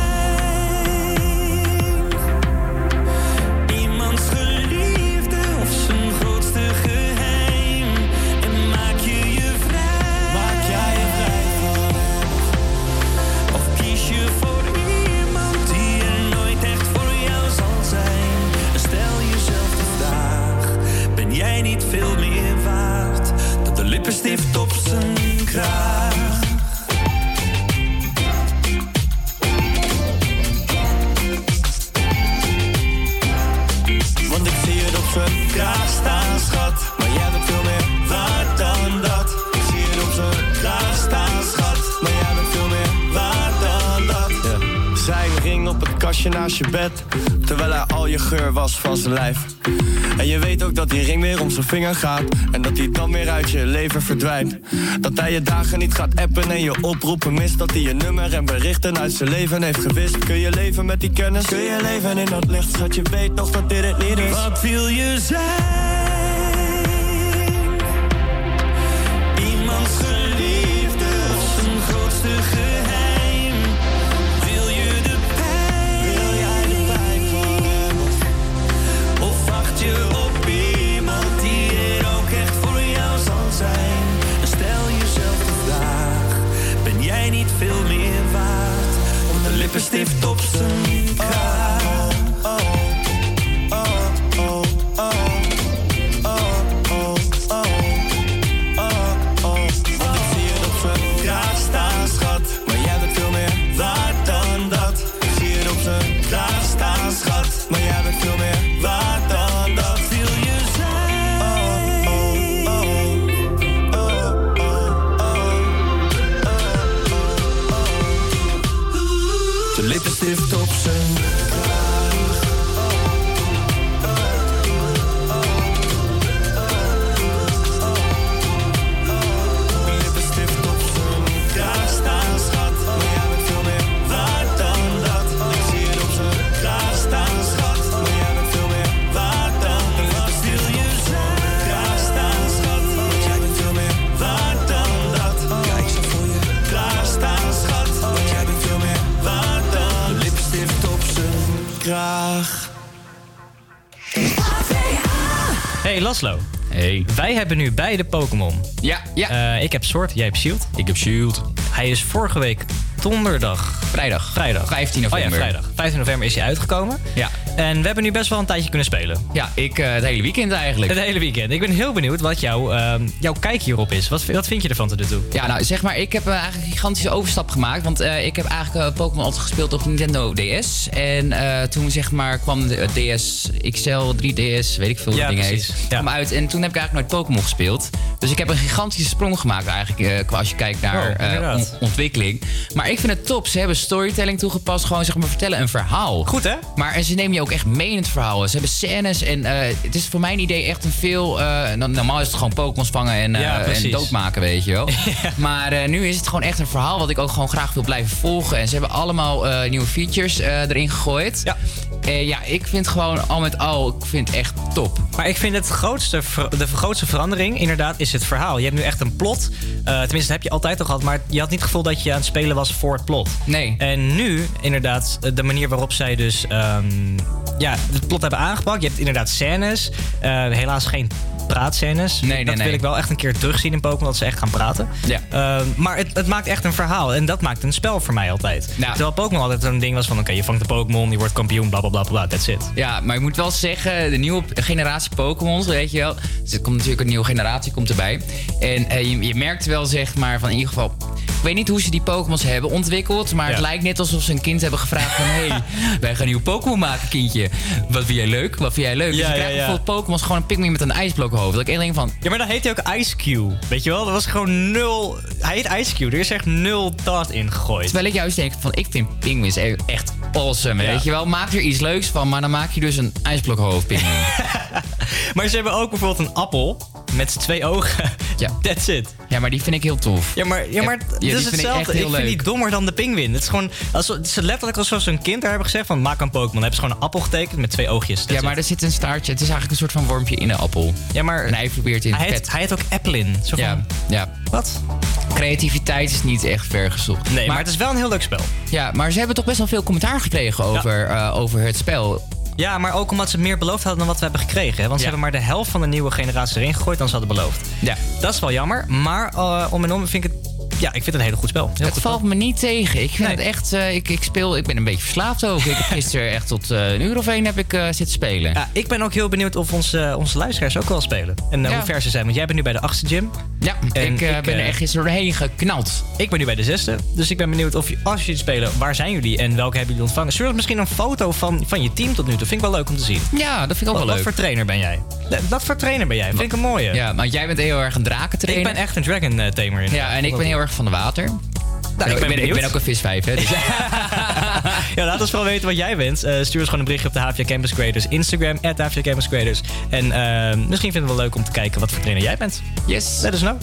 Kastje naast je bed. Terwijl hij al je geur was van zijn lijf. En je weet ook dat die ring weer om zijn vinger gaat. En dat hij dan weer uit je leven verdwijnt. Dat hij je dagen niet gaat appen en je oproepen mist. Dat hij je nummer en berichten uit zijn leven heeft gewist. Kun je leven met die kennis? Kun je leven in dat licht? Schat, je weet toch dat dit het niet is. Wat wil je zijn? Hebben nu beide Pokémon. Ja, ja. ik heb Sword, jij hebt Shield. Ik heb Shield. Hij is vorige week donderdag. Vrijdag. Vrijdag. 15 november. Oh ja, vrijdag. 15 november is hij uitgekomen. Ja. En we hebben nu best wel een tijdje kunnen spelen. Ja, ik eh, het hele weekend eigenlijk. Het hele weekend. Ik ben heel benieuwd wat jouw, ehm, jouw kijk hierop is. Wat, wat vind je ervan tot nu toe? Ja, nou zeg maar, ik heb eh, eigenlijk een gigantische overstap gemaakt. Want eh, ik heb eigenlijk Pokémon altijd gespeeld op Nintendo DS. En toen zeg maar kwam de DS XL, 3DS, weet ik veel Ja, wat dingen heet. kwam uit. En toen heb ik eigenlijk nooit Pokémon gespeeld. Dus ik heb een gigantische sprong gemaakt eigenlijk. qua als je kijkt naar Oh, on- ontwikkeling. Maar ik vind het top. Ze hebben storytelling toegepast. Gewoon zeg maar vertellen een verhaal. Goed hè? Maar en ze nemen je ook echt het verhaal. Ze hebben scènes en eh, het is voor mijn idee echt een veel... eh, no- normaal is het gewoon Pokémons vangen en, eh, Ja, en doodmaken, weet je wel. Maar nu is het gewoon echt een verhaal wat ik ook gewoon graag wil blijven volgen. En ze hebben allemaal nieuwe features erin gegooid. Ja. Ja, ik vind gewoon al met al, ik vind het echt top. Maar ik vind het grootste, de grootste verandering inderdaad is het verhaal. Je hebt nu echt een plot. Eh, tenminste, dat heb je altijd al gehad. Maar je had niet het gevoel dat je aan het spelen was voor het plot. Nee. En nu, inderdaad, de manier waarop zij dus ehm, ja, het plot hebben aangepakt. Je hebt inderdaad scènes. Eh, helaas geen praatscènes. nee, dat nee. wil ik wel echt een keer terugzien in Pokémon. Dat ze echt gaan praten. Ja. Ehm, maar het, het maakt echt een verhaal. En dat maakt een spel voor mij altijd. Terwijl Pokémon altijd een ding was van... Oké, je vangt de Pokémon, je wordt kampioen, bla bla bla bla. That's it. Ja, maar ik moet wel zeggen, de nieuwe generatie Pokémons, weet je wel. Dus er komt natuurlijk een nieuwe generatie komt erbij. En eh, je, je merkt wel, zeg maar, van in ieder geval... Ik weet niet hoe ze die Pokémons hebben ontwikkeld, maar het lijkt net alsof ze een kind hebben gevraagd van... Hé, hey, wij gaan nieuwe Pokémon maken, kindje. Wat vind jij leuk? Wat vind jij leuk? Dus je krijgt bijvoorbeeld Pokémons gewoon een Pikmin met een ijsblokhoofd. Dat ik echt denk van... Ja, maar dan heet hij ook Ice Cube. Weet je wel? Dat was gewoon nul... Hij heet Ice Cube. Er is echt nul taart in gegooid. Terwijl ik juist denk van, ik vind Pikmins e- echt awesome, Ja. weet je wel. Maak er iets leuks van, maar dan maak je dus een ijsblokhoofd Pikmin. Maar ze hebben ook bijvoorbeeld een appel met twee ogen. Ja. That's it. Ja, maar die vind ik heel tof. Ja, maar, ja, maar Ja, die is vind ik hetzelfde. echt Ik, heel vind leuk. die dommer dan de pinguïn. Het is gewoon, als, het is letterlijk alsof zo'n kind daar hebben gezegd van maak een Pokémon. Dan hebben ze gewoon een appel getekend met twee oogjes. Ja, maar it. er zit een staartje. Het is eigenlijk een soort van wormpje in de appel. Ja, maar en hij probeert in hij het heet, hij heet ook Applin. Zo van, Ja, ja. Wat? Creativiteit is niet echt ver gezocht. Nee, maar, het is wel een heel leuk spel. Ja, maar ze hebben toch best wel veel commentaar gekregen over, eh, over het spel. Ja, maar ook omdat ze meer beloofd hadden dan wat we hebben gekregen. Hè? Want ze Ja. hebben maar de helft van de nieuwe generatie erin gegooid dan ze hadden beloofd. Ja. Dat is wel jammer. Maar eh, om en om vind ik het... Ja, ik vind het een hele goed spel. Heel het goed valt spel. me niet tegen. Ik vind het echt. eh, ik, ik speel. Ik ben een beetje verslaafd ook. Ik heb gisteren echt tot eh, een uur of één heb ik eh, zitten spelen. Ja, ik ben ook heel benieuwd of onze, onze luisteraars ook wel spelen. En Ja. hoe ver ze zijn. Want jij bent nu bij de achtste gym. Ja, En ik, ik, ben er echt gisteren doorheen geknald. Ik ben nu bij de zesde. Dus ik ben benieuwd of je, als jullie spelen, waar zijn jullie en welke hebben jullie ontvangen? Stuur ons misschien een foto van, van je team tot nu toe. Vind ik wel leuk om te zien. Ja, dat vind ik ook wel leuk. Wat voor trainer ben jij? Wat voor trainer ben jij? Vind ik een mooie. Ja, want jij bent heel erg een drakentrainer. Ik ben echt een dragon tamer. Ja, en ik ben heel erg van de water. Nou, ik ben ik, ben, ik benieuwd. ben ook een visvijf, hè. Dus Ja, laat ons vooral weten wat jij bent. Eh, stuur ons gewoon een berichtje op de HVA Campus Creators Instagram, at HVA Campus Creators. En eh, misschien vinden we het wel leuk om te kijken wat voor trainer jij bent. Yes. Let us know.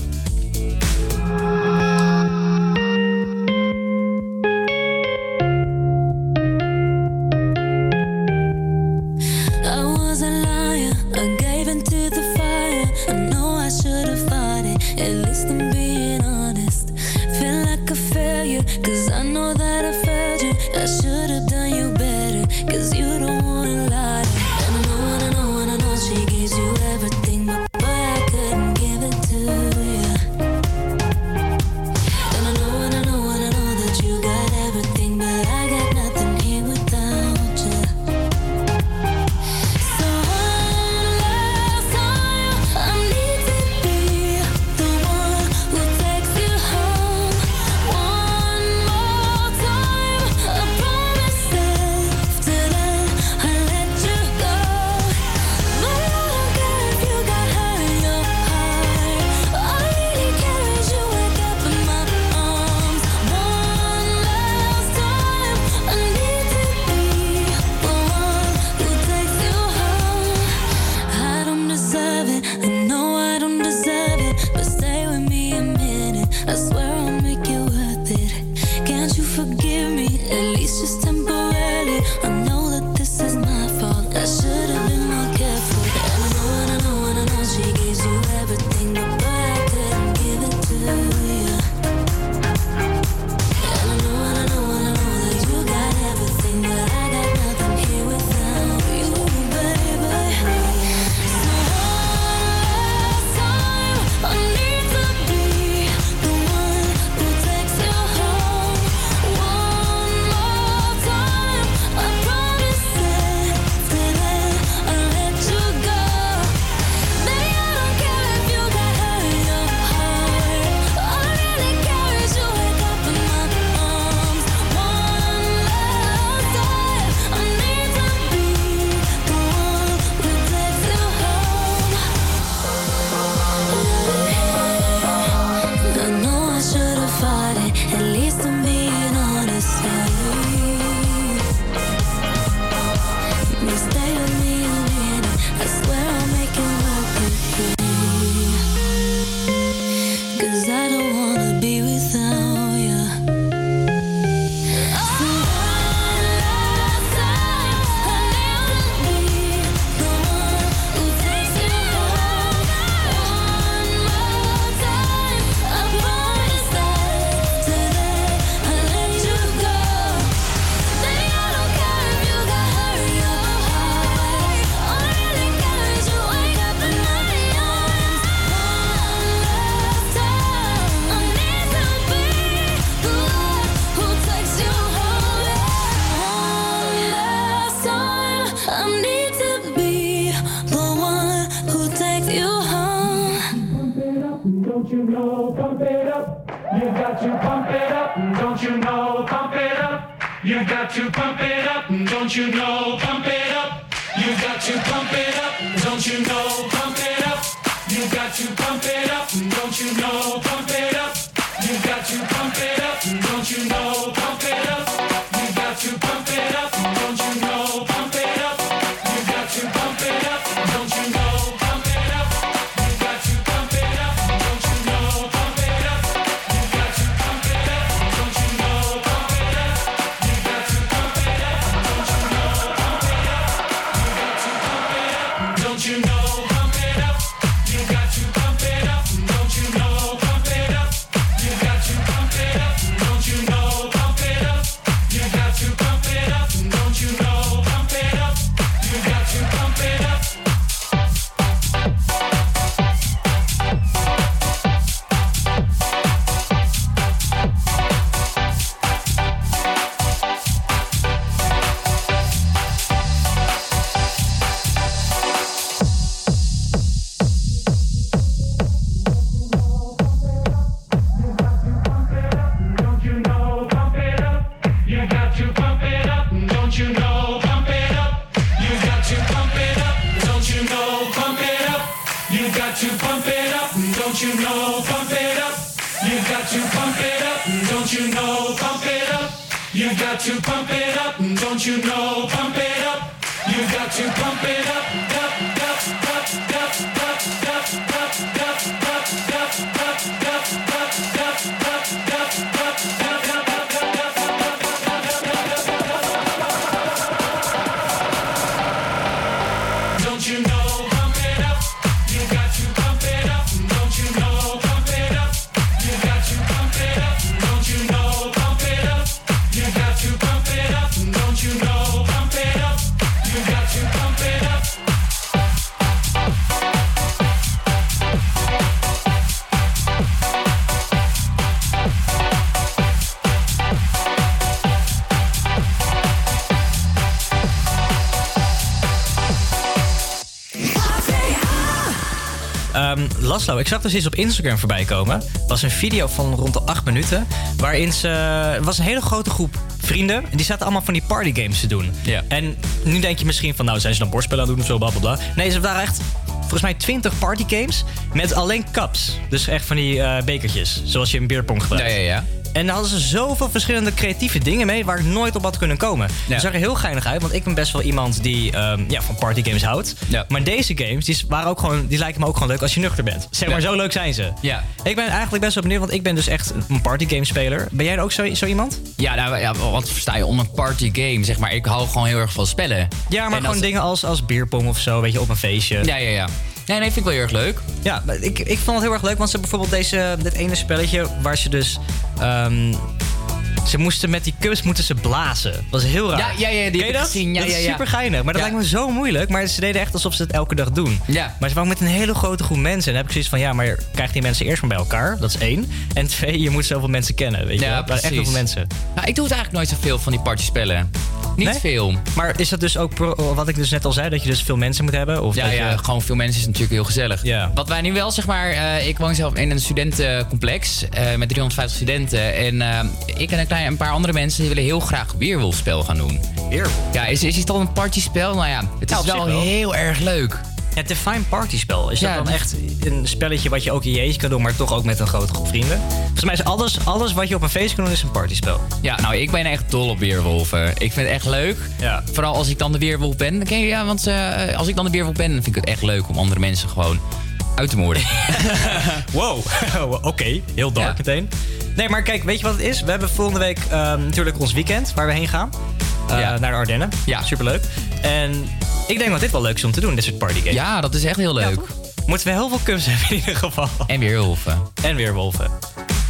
Laszlo, ik zag dus iets op Instagram voorbij komen. was een video van rond de 8 minuten. Waarin ze. Het was een hele grote groep vrienden. En die zaten allemaal van die partygames te doen. Ja. En nu denk je misschien van, nou zijn ze dan bordspellen aan het doen of zo, bla bla bla. Nee, ze waren echt. Volgens mij 20 partygames met alleen cups. Dus echt van die eh, bekertjes. Zoals je in beerpong gebruikt. Ja, ja, ja. En daar hadden ze zoveel verschillende creatieve dingen mee waar ik nooit op had kunnen komen. Het zag er heel geinig uit, want ik ben best wel iemand die ehm, ja, van partygames houdt. Maar deze games die waren ook gewoon, die lijken me ook gewoon leuk als je nuchter bent. Zeg maar, Ja. zo leuk zijn ze. Ja. Ik ben eigenlijk best wel benieuwd, want ik ben dus echt een partygamespeler. Ben jij ook zo, zo iemand? Ja, nou, ja, wat versta je onder party game? Zeg maar, ik hou gewoon heel erg van spellen. Ja, maar En gewoon als- dingen als, als bierpong of zo, weet je, op een feestje. Ja, ja, ja. Nee, nee, vind ik wel heel erg leuk. Ja, ik, ik vond het heel erg leuk, want ze bijvoorbeeld deze, dit ene spelletje waar ze dus... ehm, ze moesten met die cups moeten ze blazen. Dat was heel raar. Ja, ja, ja, die Ken heb je dat? gezien. Ja, dat ja, is ja. super geinig. Maar dat lijkt me zo moeilijk. Maar ze deden echt alsof ze het elke dag doen. Ja. Maar ze waren met een hele grote groep mensen. En dan heb ik zoiets van, ja, maar krijg die mensen eerst maar bij elkaar. Dat is één. En twee, je moet zoveel mensen kennen. Weet je? Ja, waren echt heel precies. veel mensen. Nou, ik doe het eigenlijk nooit zoveel van die partyspellen. Niet Nee? veel. Maar is dat dus ook, pro- wat ik dus net al zei, dat je dus veel mensen moet hebben? Of Ja, dat ja, je- gewoon veel mensen is natuurlijk heel gezellig. Ja. Wat wij nu wel, zeg maar, eh, ik woon zelf in een studentencomplex eh, met 350 studenten. En eh, ik en een, klein, een paar andere mensen die willen heel graag Weerwolfspel gaan doen. Weerwolf? Ja, is, is het dan een partyspel? Nou ja, het is wel, heel erg leuk. Het Define Partyspel. Is Ja, dat dan echt een spelletje wat je ook in je eentje kan doen, maar toch ook met een grote groep vrienden? Volgens mij is alles, alles wat je op een feest kan doen, is een partyspel. Ja, nou, ik ben echt dol op weerwolven. Ik vind het echt leuk. Ja. Vooral als ik dan de weerwolf ben. Ken je, ja, want eh, als ik dan de weerwolf ben, dan vind ik het echt leuk om andere mensen gewoon uit te moorden. Wow, oké. Heel dark meteen. Nee, maar kijk, weet je wat het is? We hebben volgende week ehm, natuurlijk ons weekend waar we heen gaan. Eh, Naar de Ardennen. Ja. Superleuk. En ik denk dat dit wel leuk is om te doen, dit soort partygames. Ja, dat is echt heel leuk. Moeten we heel veel cups hebben in ieder geval. En weerwolven. En weerwolven.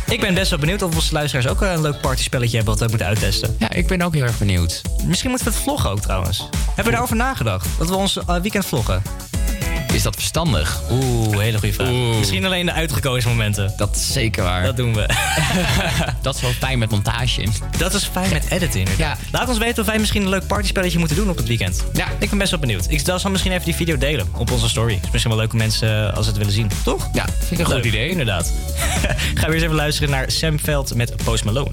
Ik ben best wel benieuwd of onze luisteraars ook een leuk partyspelletje hebben wat we moeten uittesten. Ja, ik ben ook heel erg benieuwd. Misschien moeten we het vloggen ook trouwens. Hebben we daarover nagedacht? Dat we ons eh, weekend vloggen? Is dat verstandig? Oeh, hele goede vraag. Misschien alleen de uitgekozen momenten. Dat is zeker waar. Dat doen we. dat is wel fijn met montage. Dat is fijn met editen inderdaad. Laat ons weten of wij misschien een leuk partyspelletje moeten doen op het weekend. Ja. Ik ben best wel benieuwd. Ik zal misschien even die video delen op onze story. Het is misschien wel leuk om mensen eh, als ze het willen zien. Toch? Ja, vind ik een goed idee. Inderdaad. Gaan we eens even luisteren naar Sam Veld met Post Malone.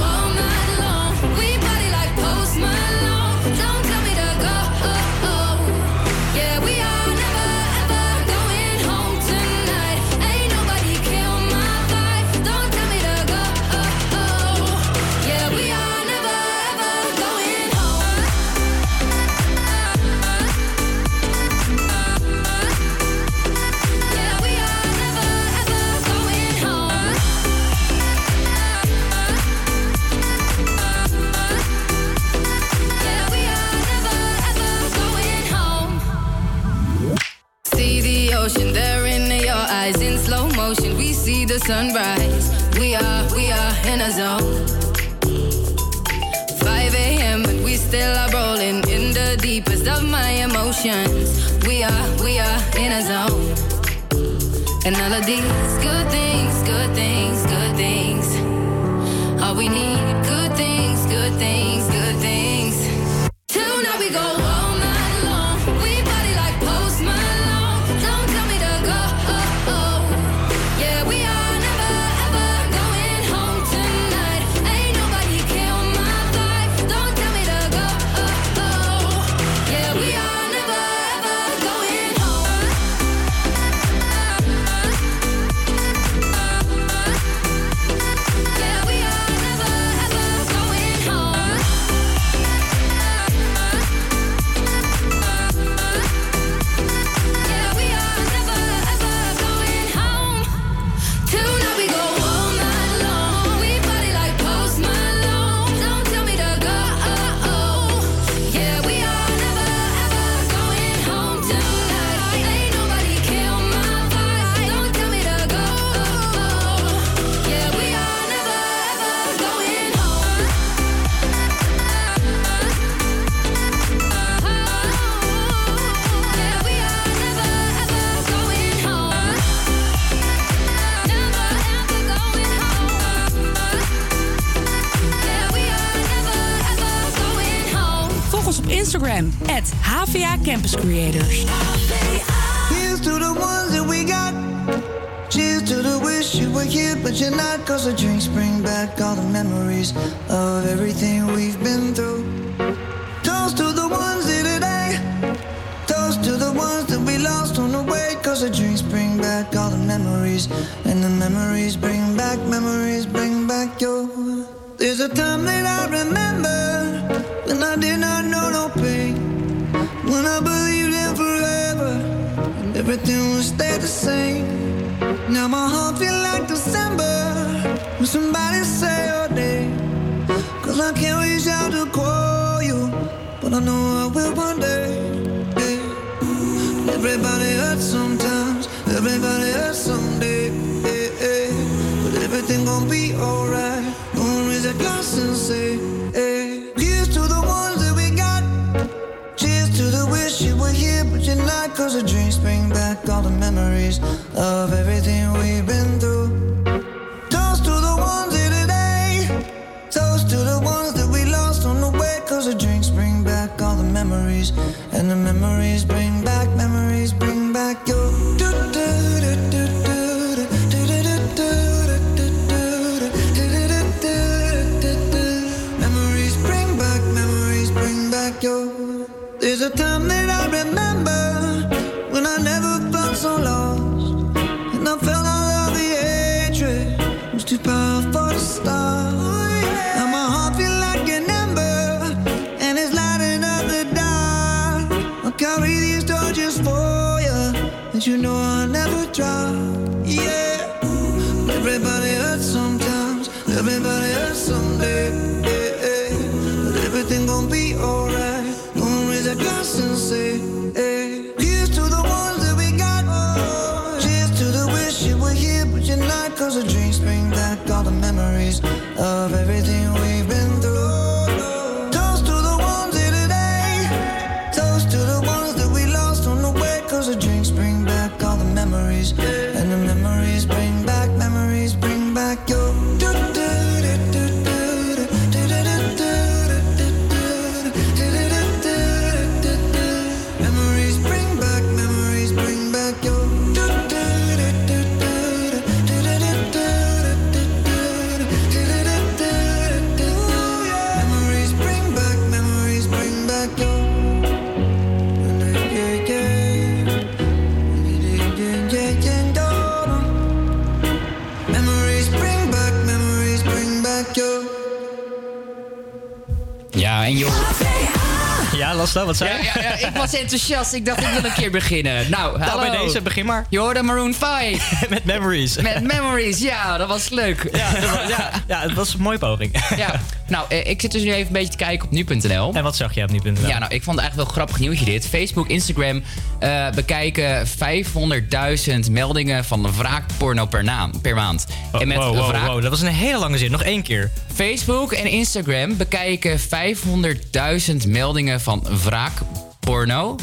was dat? Wat zei je? Ja, ja, ik was enthousiast. Ik dacht, ik wil een keer beginnen. Nou, nou bij deze, begin maar. Je hoorde Maroon 5. Met Memories. Met Memories, ja. Dat was leuk. Ja, dat was, ja het was een mooie poging. Ja. Nou, eh, ik zit dus nu even een beetje te kijken op nu.nl. En wat zag je op nu.nl? Ja, nou, ik vond het eigenlijk wel grappig nieuwtje dit. Facebook, Instagram eh, bekijken 500.000 meldingen van wraakporno per, naam, per maand. Oh, en met wow, wow, wow, dat was een hele lange zin. Nog één keer. Facebook en Instagram bekijken 500.000 meldingen van wraakporno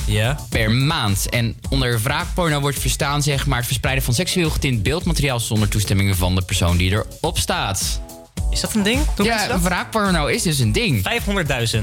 per maand. En onder wraakporno wordt verstaan zeg maar, het verspreiden van seksueel getint beeldmateriaal zonder toestemming van de persoon die erop staat. Is dat een ding? Doen ja, wraakporno is dus een ding. 500.000.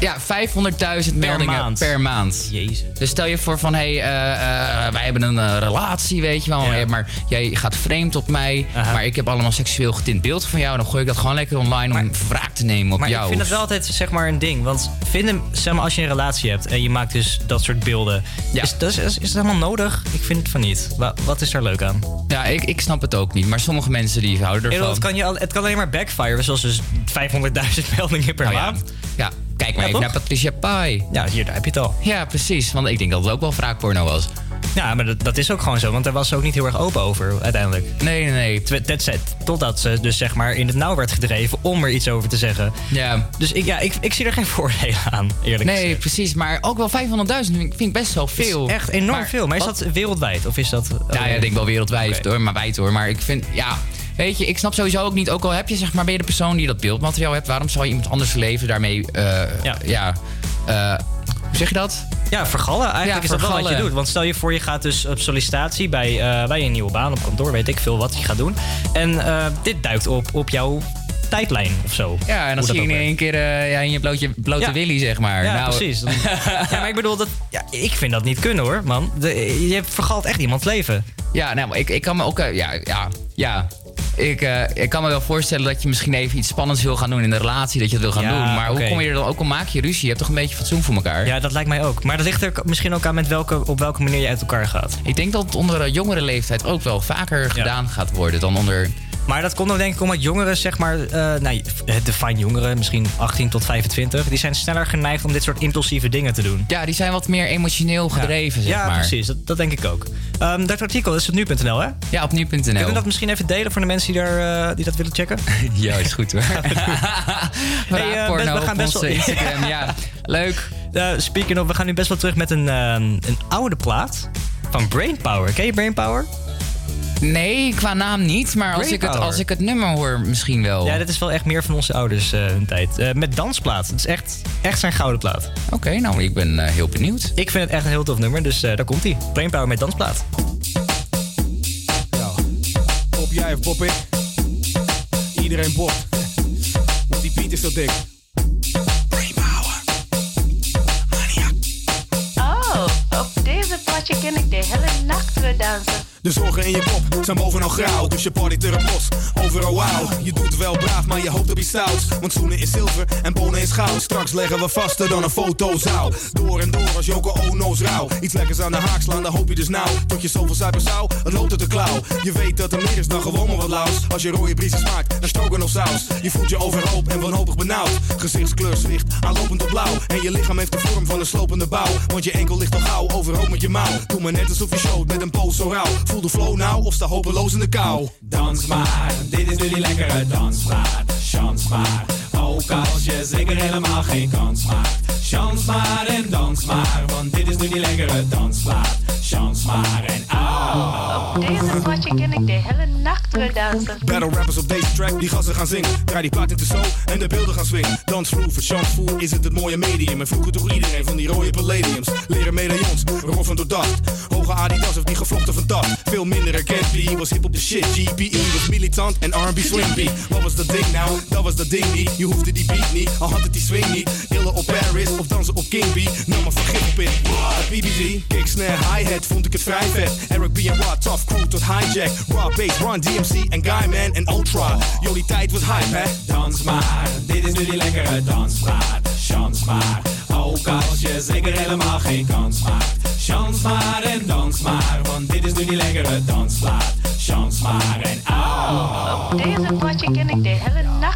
Ja, 500.000 meldingen maand. per maand. Jezus. Dus stel je voor van, hé, hey, eh, eh, wij hebben een eh, relatie, weet je wel. Maar jij gaat vreemd op mij. Maar ik heb allemaal seksueel getint beeld van jou. Dan gooi ik dat gewoon lekker online om wraak te nemen op Maar jou. ik vind dat wel altijd zeg maar een ding. Want vinden, zeg maar, als je een relatie hebt en je maakt dus dat soort beelden. Is, dat, is, is, dat helemaal nodig? Ik vind het van niet. Wa- wat is daar leuk aan? Ja, ik, ik snap het ook niet. Maar sommige mensen die houden bedoel, ervan. het, kan je, het kan alleen maar backfire, zoals dus 500.000 meldingen per Nou ja. maand. Ja, kijk maar Ja, even toch? naar Patricia Pai. Ja, hier, daar heb je het al. Ja, precies. Want ik denk dat het ook wel wraakporno was. Ja, maar dat, dat is ook gewoon zo, want daar was ze ook niet heel erg open over uiteindelijk. Nee, nee, nee. That's it. Totdat ze dus zeg maar in het nauw werd gedreven om er iets over te zeggen. Ja. Dus ik, ja, ik, ik zie er geen voordelen aan, eerlijk Nee, gezegd. precies. Maar ook wel 500.000 vind ik- best wel veel. Is echt enorm Maar veel. Maar is wat- dat wereldwijd? Of is dat... Ja, ja, ik denk wel wereldwijd hoor, maar wijd hoor. Maar ik vind, ja, weet je, ik snap sowieso ook niet, ook al heb je zeg maar, ben je de persoon die dat beeldmateriaal hebt, waarom zou je iemand anders leven daarmee, eh, ja, eh, hoe zeg je dat? Ja, vergallen. Eigenlijk Ja, is dat wel wat je doet. Want stel je voor, je gaat dus op sollicitatie bij, eh, bij een nieuwe baan op kantoor, weet ik veel wat je gaat doen. En dit duikt op op jouw tijdlijn of zo. Ja, en dan zie je in één keer ja, in je blootje, blote Ja. willy, zeg maar. Ja, Nou, precies. Dan- ja, maar ik bedoel, dat, ja, ik vind dat niet kunnen hoor, man. De, je vergalt echt iemands leven. Ja, nou, ik, ik kan me ook, ja, ja, ja. Ik, eh, ik kan me wel voorstellen dat je misschien even iets spannends wil gaan doen in de relatie, dat je het wil gaan Ja, doen. Maar hoe kom je er dan ook al maak je ruzie? Je hebt toch een beetje fatsoen voor elkaar? Ja, dat lijkt mij ook. Maar dat ligt er misschien ook aan met welke, op welke manier je uit elkaar gaat. Ik denk dat het onder jongere leeftijd ook wel vaker gedaan gaat worden dan onder. Maar dat komt dan denk ik omdat jongeren, zeg maar, eh nou, define jongeren, misschien 18 tot 25, die zijn sneller geneigd om dit soort impulsieve dingen te doen. Ja, die zijn wat meer emotioneel gedreven, ja. zeg ja, maar. precies. Dat, dat denk ik ook. Ehm, dat artikel is op nu.nl, hè? Ja, op nu.nl. Kunnen we dat misschien even delen voor de mensen die, daar, eh, die dat willen checken? Ja, is goed hoor. Hey, we gaan best wel- Instagram, ja. Leuk. Uh, speaking of, we gaan nu best wel terug met een, ehm, een oude plaat van Brainpower. Ken je Brainpower? Nee, qua naam niet, maar als ik, het, Brainpower. als ik het nummer hoor, misschien wel. Ja, dit is wel echt meer van onze ouders eh hun tijd. Eh, met dansplaat. Het is echt, echt zijn gouden plaat. Oké, nou, ik ben eh, heel benieuwd. Ik vind het echt een heel tof nummer, dus eh, daar komt hij. Brainpower met dansplaat. Pop jij of pop ik? Iedereen popt. Want die beat is zo dik. Oh, op deze plaatje ken ik de hele nacht weer dansen. De zorgen in je kop zijn bovenal grauw, dus je partyt er op los. Overal wauw, je doet wel braaf, maar je hoopt op iets stouts. Want zoenen is zilver en bonen is goud. Straks leggen we vaster dan een fotozaal. Door en door als Joko Ono's rauw. Iets lekkers aan de haak slaan, dan hoop je dus nou. Tot je zoveel suiker zou, het loopt uit de klauw. Je weet dat er meer is dan gewoon maar wat laus. Als je rode briesen smaakt, dan stroken of saus. Je voelt je overhoop en wanhopig benauwd. Gezichtskleur zwicht, aanlopend op blauw. En je lichaam heeft de vorm van een slopende bouw. Want je enkel ligt al gauw, overhoop met je mouw. Doe maar net alsof je showt met een poos zo rauw. Voel de flow nou of sta hopeloos in de kou. Dans maar, dit is nu die lekkere dansplaat. Chans maar, ook als je zeker helemaal geen kans maakt. Chans maar en dans maar, want dit is nu die lekkere dansplaat. Chans maar en au. Op deze plaatje ken ik de hele nacht weer dansen. Battle rappers op deze track, die gassen gaan zingen. Draai die plaat in de zo en de beelden gaan swingen. Dansvloer, verchansvoer is het het mooie medium. En vroeger toch iedereen van die rode palladiums. Leren medaillons, roffen door dacht. Hoge Adidas of die gevlochten van dat. Veel minder herkend, P was hip op de shit. GPE was militant en R&B swing beat. Wat was dat ding nou? Dat was dat ding niet. Je hoefde die beat niet, al had het die swing niet. Illen op Paris of dansen op King. Nam maar van gif op in. BBG, kick, snare, hi-hat vond ik het vrij vet. Eric B en Rod, tough crew tot hijack. Raw bass, Run DMC en Guyman en Ultra. Die tijd was hype, hè? Dans maar, dit is nu die lekkere dansplaat. Chans maar, ook als je zeker helemaal geen kans maakt. Chans maar en dans maar, want dit is nu die lekkere dansplaat. Chans maar en au. Op deze plaatje ken ik de hele nacht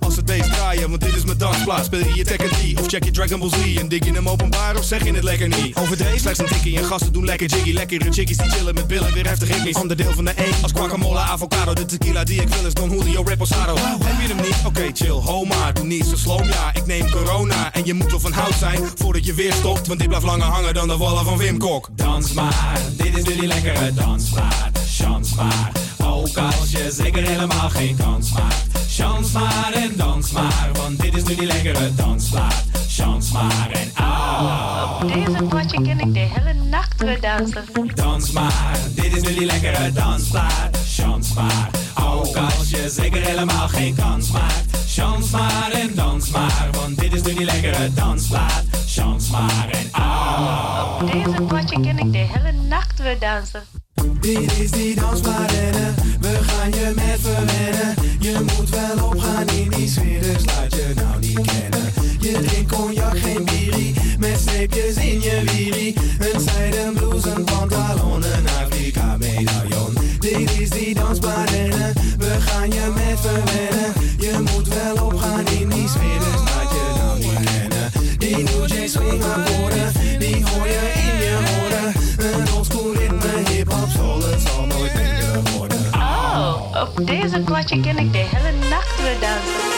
Draaien, want dit is mijn dansplaats. Speel je je Tekken 3 of check je Dragon Ball Z? En dik je hem openbaar of zeg je het lekker niet? Overdreven, slechts een tikkie en gasten doen lekker jiggy. Lekkere chickies die chillen met billen, weer heftig hickeys. Onderdeel van de E als guacamole, avocado. De tequila die ik wil is Don Julio Reposado. Heb je hem niet? Oké, chill, homa. Doe niet zo sloom, ja. Ik neem corona en je moet wel van hout zijn voordat je weer stopt. Want dit blijft langer hangen dan de wallen van Wim Kok. Dans maar, dit is nu die lekkere dansplaat. Chans maar, ook als je zeker helemaal geen kans maakt. Chans maar en dans maar, want dit is nu die lekkere dansplaat. Chans maar en ah. Op deze potje ken ik de hele nacht weer dansen. Dans maar, dit is nu die lekkere dansplaat. Chans maar, ook als je zeker helemaal geen kans maakt. Chans maar en dans maar, want dit is nu die lekkere dansplaat. Chans maar en ah. Op deze potje ken ik de hele nacht weer dansen. Dit is die dansparenne, we gaan je met verwennen. Je moet wel opgaan in die sfeer, dus laat je nou niet kennen. Je drinkt cognac, geen bierie, met streepjes in je wierie. Een zijden blouse, een pantalon, een Afrika medaillon. Dit is die dansparenne, we gaan je met verwennen. Je moet wel opgaan in die sfeer, dus laat je nou niet kennen. Die New J swing akkoorden, die hoor je in je horen. Deze potje ken ik de hele nacht weer dansen.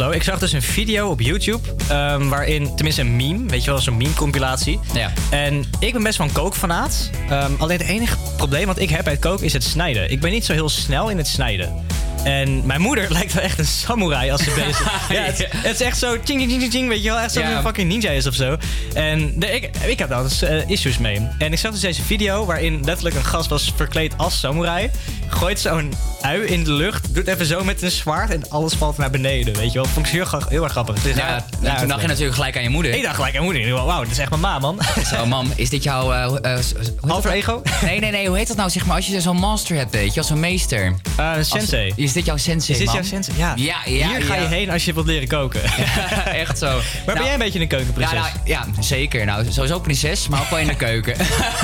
Ik zag dus een video op YouTube. ehm, waarin, tenminste een meme, weet je wel, zo'n meme-compilatie. Ja. En ik ben best wel een kookfanaat. Ehm, alleen het enige probleem wat ik heb bij het koken is het snijden. Ik ben niet zo heel snel in het snijden. En mijn moeder lijkt wel echt een samurai als ze bezig is. ja, het, het is echt zo ching, ching, ching, ching, weet je wel. Echt zo'n Ja. fucking ninja is of zo. En de, ik, ik heb daar dus issues mee. En ik zag dus deze video waarin letterlijk een gast was verkleed als samurai. Gooit zo'n ui in de lucht, doet even zo met een zwaard en alles valt naar beneden, weet je wel. Vond ik heel, erg grappig. Dus Ja, en toen dacht je natuurlijk gelijk aan je moeder. Ik dacht gelijk aan mijn moeder. Wauw, dat is echt mijn ma, man. Zo, mam, is dit jouw... Alter dat? ego? Nee, nee, nee. Hoe heet dat nou? Zeg maar, als je zo'n master hebt, weet je, als zo'n meester. Als- sensei. is dit jouw sensei, Is dit mam? jouw sensei? Ja. Ja, ja, Hier ga je heen als je wilt leren koken. Echt zo. Maar ben jij een beetje een keukenprinses? Ja, nou, ja, zeker. Nou, sowieso prinses, maar ook wel in de keuken.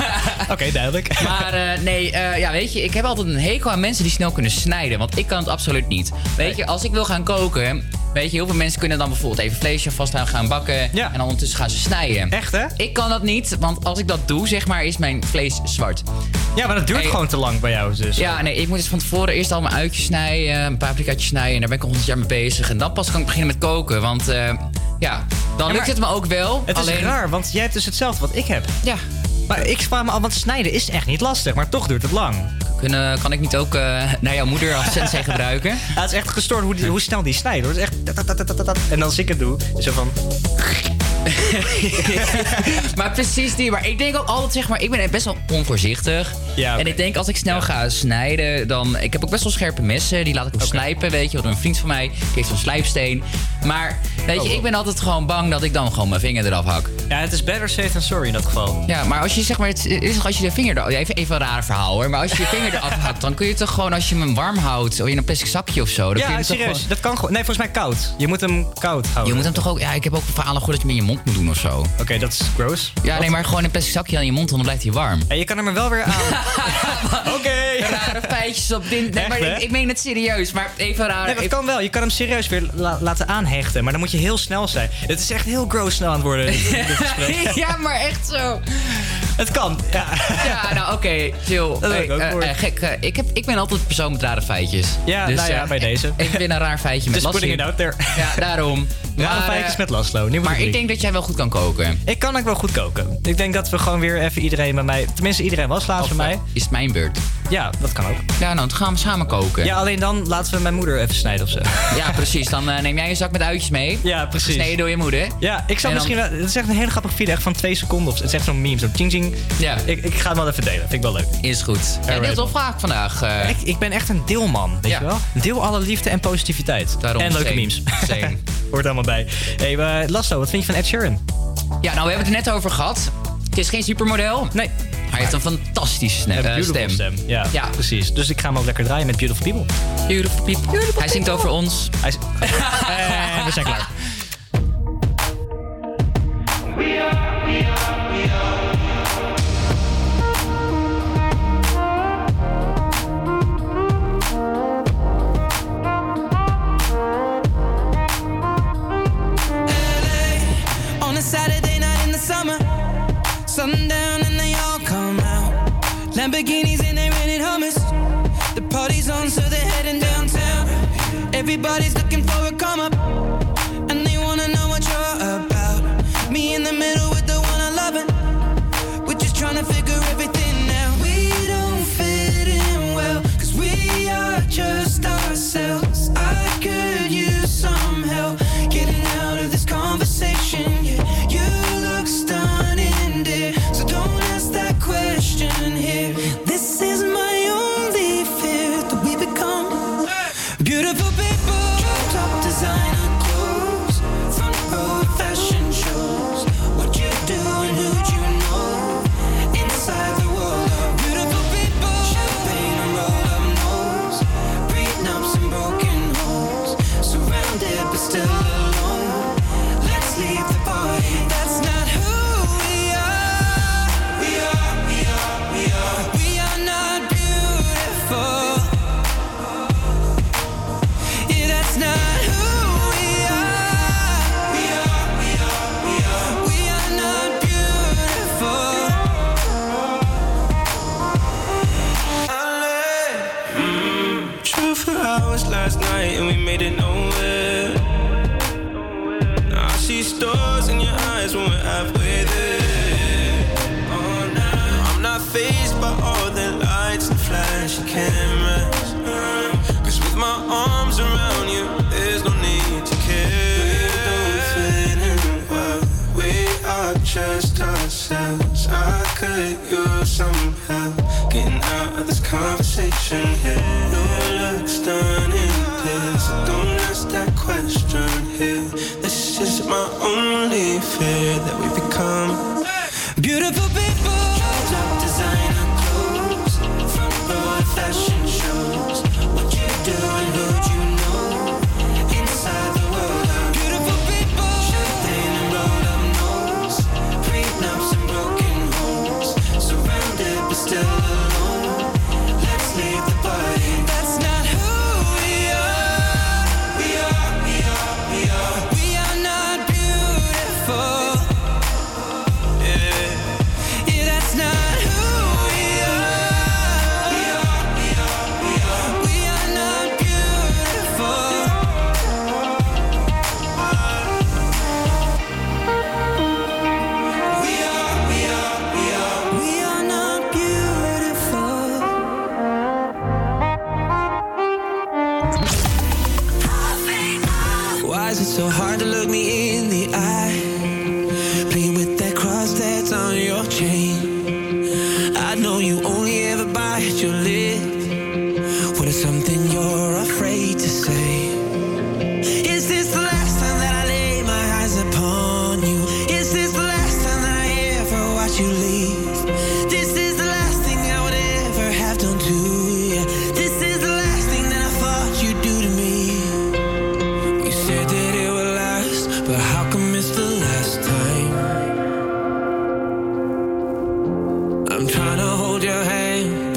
Oké, duidelijk. Maar eh, nee, eh, ja, weet je, ik heb altijd een hekel aan mensen die snel kunnen snijden. Want ik kan het absoluut niet. Weet je, als ik wil gaan koken, weet je, heel veel mensen kunnen dan bijvoorbeeld even vleesje vasthouden, gaan bakken. En dan ondertussen gaan ze snijden. Echt, hè? Ik kan dat niet, want als ik dat doe, zeg maar, is mijn vlees zwart. Ja, maar dat duurt Hey, gewoon te lang bij jou dus. Ja, nee, ik moet dus van tevoren eerst al mijn uitjes snijden, een paprikaatje snijden. En daar ben ik al honderd jaar mee bezig. En dan pas kan ik beginnen met koken. Want eh, ja, dan lukt het me ook wel. Het alleen... is raar, want jij hebt dus hetzelfde wat ik heb. Ja. Maar ik spaar me al, want snijden is echt niet lastig, maar toch duurt het lang. Kunnen, kan ik niet ook eh, naar jouw moeder als sensei gebruiken? Ja, het is echt gestoord hoe, die- hoe snel die snijdt. hoor. Het is echt... En als ik het doe, is zo van... maar precies die. Maar ik denk ook altijd, zeg maar, ik ben best wel onvoorzichtig. Ja. En ik denk als ik snel ga snijden, dan... Ik heb ook best wel scherpe messen, die laat ik ook slijpen, weet je. Want een vriend van mij, die heeft zo'n slijpsteen. Maar, weet je, Oh. ik ben altijd gewoon bang dat ik dan gewoon mijn vinger eraf hak. Ja, het is better safe than sorry in dat geval. Ja, maar als je zeg maar, het is als je de vinger even, even een raar verhaal hoor. Maar als je je vinger eraf dan kun je toch gewoon, als je hem warm houdt... of in een plastic zakje of zo... Dan kun je Ja, serieus. gewoon- Dat kan gewoon. Nee, volgens mij koud. Je moet hem koud houden. Je moet hem toch ook... Ja, ik heb ook verhalen gehoord dat je hem in je mond moet doen of zo. Oké, dat is gross. Ja, Wat? nee, maar gewoon een plastic zakje aan je mond, dan blijft hij warm. En je kan hem er wel weer aan. Oké. Rare feitjes op dit. Nee, maar ik, ik meen het serieus. Maar even raar. Nee, dat kan wel. Je kan hem serieus weer la- laten aanhechten. Maar dan moet je heel snel zijn. Het is echt heel gross snel aan het worden. dit gesprek. ja, maar echt zo. Het kan, ja. Ja, nou oké, chill. Dat Hey, ik ook eh, eh, gek, eh, ik, heb, ik ben altijd persoon met rare feitjes. Ja, nou ja, bij deze. Ik ben een raar feitje met Just putting it out there. Ja, daarom. Rare Maar, feitjes met Laszlo. Maar ik denk dat jij wel goed kan koken. Ik kan ook wel goed koken. Ik denk dat we gewoon weer even iedereen bij mij... Tenminste, iedereen was laatst bij mij. Is het mijn beurt? Ja, dat kan ook. Ja, nou, dan gaan we samen koken. Ja, alleen dan laten we mijn moeder even snijden of zo. Ja, precies. Dan neem jij een zak met uitjes mee. Ja, precies. Gesneden door je moeder. Ja, ik zal dan- misschien... wel- Het is echt een hele grappige video, echt van twee seconden. Of, het is echt zo'n meme, zo ching Ja. Ik, ik ga hem wel even delen, vind ik wel leuk. Is goed. Jij deelt wel vaak vandaag. eh. Ik, ik ben echt een deelman, weet Ja. je wel? Deel alle liefde en positiviteit. Daarom, en leuke same. memes. Same. Hoort allemaal bij. Hey, uh, Lasso, wat vind je van Ed Sheeran? Ja, nou, we hebben het er net over gehad. Het is geen supermodel. Nee. Hij heeft een fantastische Een eh, stem. stem. Ja, Ja. precies. Dus ik ga hem ook lekker draaien met Beautiful People. Beautiful people. Hij zingt over ons. Hij is... en we zijn klaar. on a Everybody's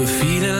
feeling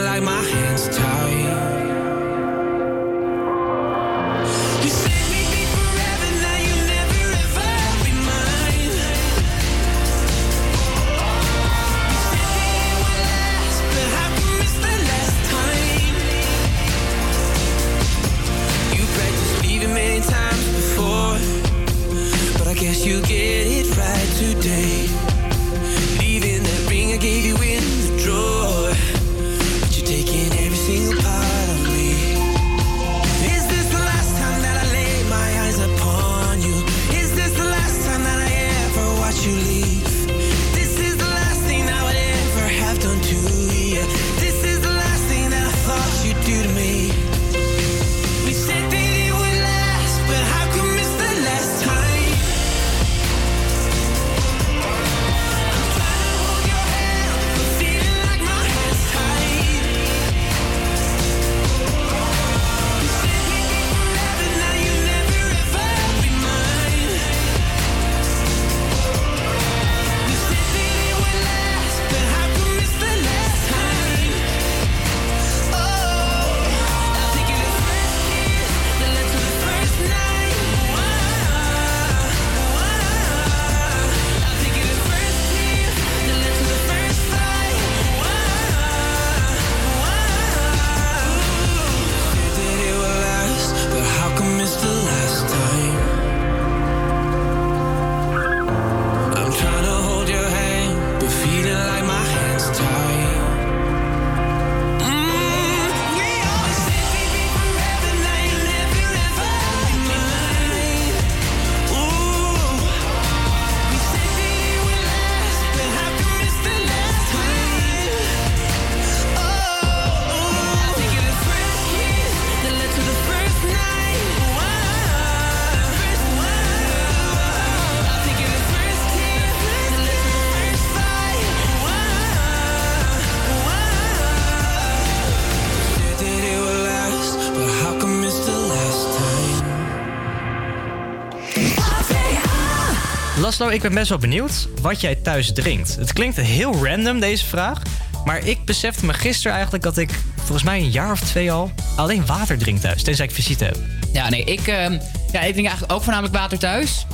Laszlo, ik ben best wel benieuwd wat jij thuis drinkt. Het klinkt heel random, deze vraag. Maar ik besefte me gisteren eigenlijk dat ik volgens mij een jaar of twee al alleen water drink thuis. Tenzij ik visite heb. Ja, nee, ik, ehm, ja, ik drink eigenlijk ook voornamelijk water thuis.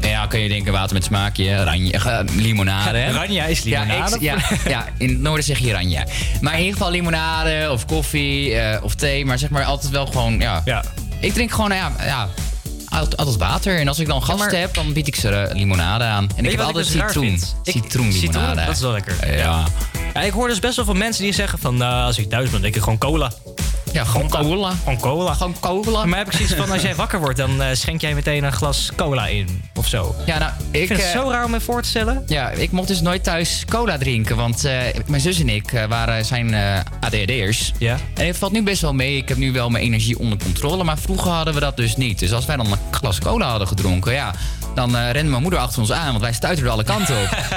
Ja, kun je denken water met smaakje, eh, limonade. Oranje Ranja is limonade. Ja, ja, ja, in het noorden zeg je ranja. Maar in ieder geval limonade of koffie eh, of thee. Maar zeg maar altijd wel gewoon, ja. Ik drink gewoon, ja altijd, altijd water. En als ik dan gasten heb, dan bied ik ze eh, limonade aan. En ik heb ik altijd dus citroen. Citroenlimonade. Citroen, dat is wel lekker. Ja. Ja, ik hoor dus best wel veel mensen die zeggen van... nou, als ik thuis ben, dan denk ik gewoon cola. Ja, gewoon cola. Gewoon cola. Gewoon cola. Maar heb ik zoiets van, als jij wakker wordt... dan eh, schenk jij meteen een glas cola in. Of zo. Ja, nou, ik, vind het eh, zo raar om me voor te stellen. Ja, ik mocht dus nooit thuis cola drinken. Want eh, mijn zus en ik eh, waren, zijn ADHD'ers. Ja. En het valt nu best wel mee. Ik heb nu wel mijn energie onder controle. Maar vroeger hadden we dat dus niet. Dus als wij dan een glas cola hadden gedronken... ja, dan rende mijn moeder achter ons aan. Want wij stuiterden alle kanten op.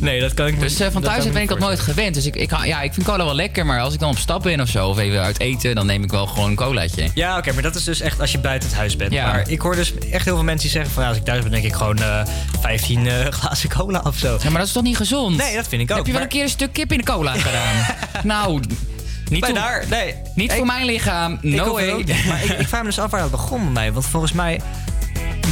Nee, dat kan ik Dus eh, van thuis ben ik dat nooit gewend. Dus ik, ik, ja, ik vind cola wel lekker. Maar als ik dan op stap ben of zo... of even uit eten... dan neem ik wel gewoon een colaatje. Ja, oké, maar dat is dus echt als je buiten het huis bent. Ja. Maar ik hoor dus echt heel veel mensen die zeggen van... Ja, als ik thuis ben, denk ik gewoon eh 15 eh, glazen cola of zo. Ja, maar dat is toch niet gezond? Nee, dat vind ik ook. Heb je wel maar- een keer een stuk kip in de cola gedaan? nou, niet, Bij daar, nee. niet voor mijn lichaam. Ik No way. ook. Maar ik, ik vraag me dus af waar dat begon bij mij. Want volgens mij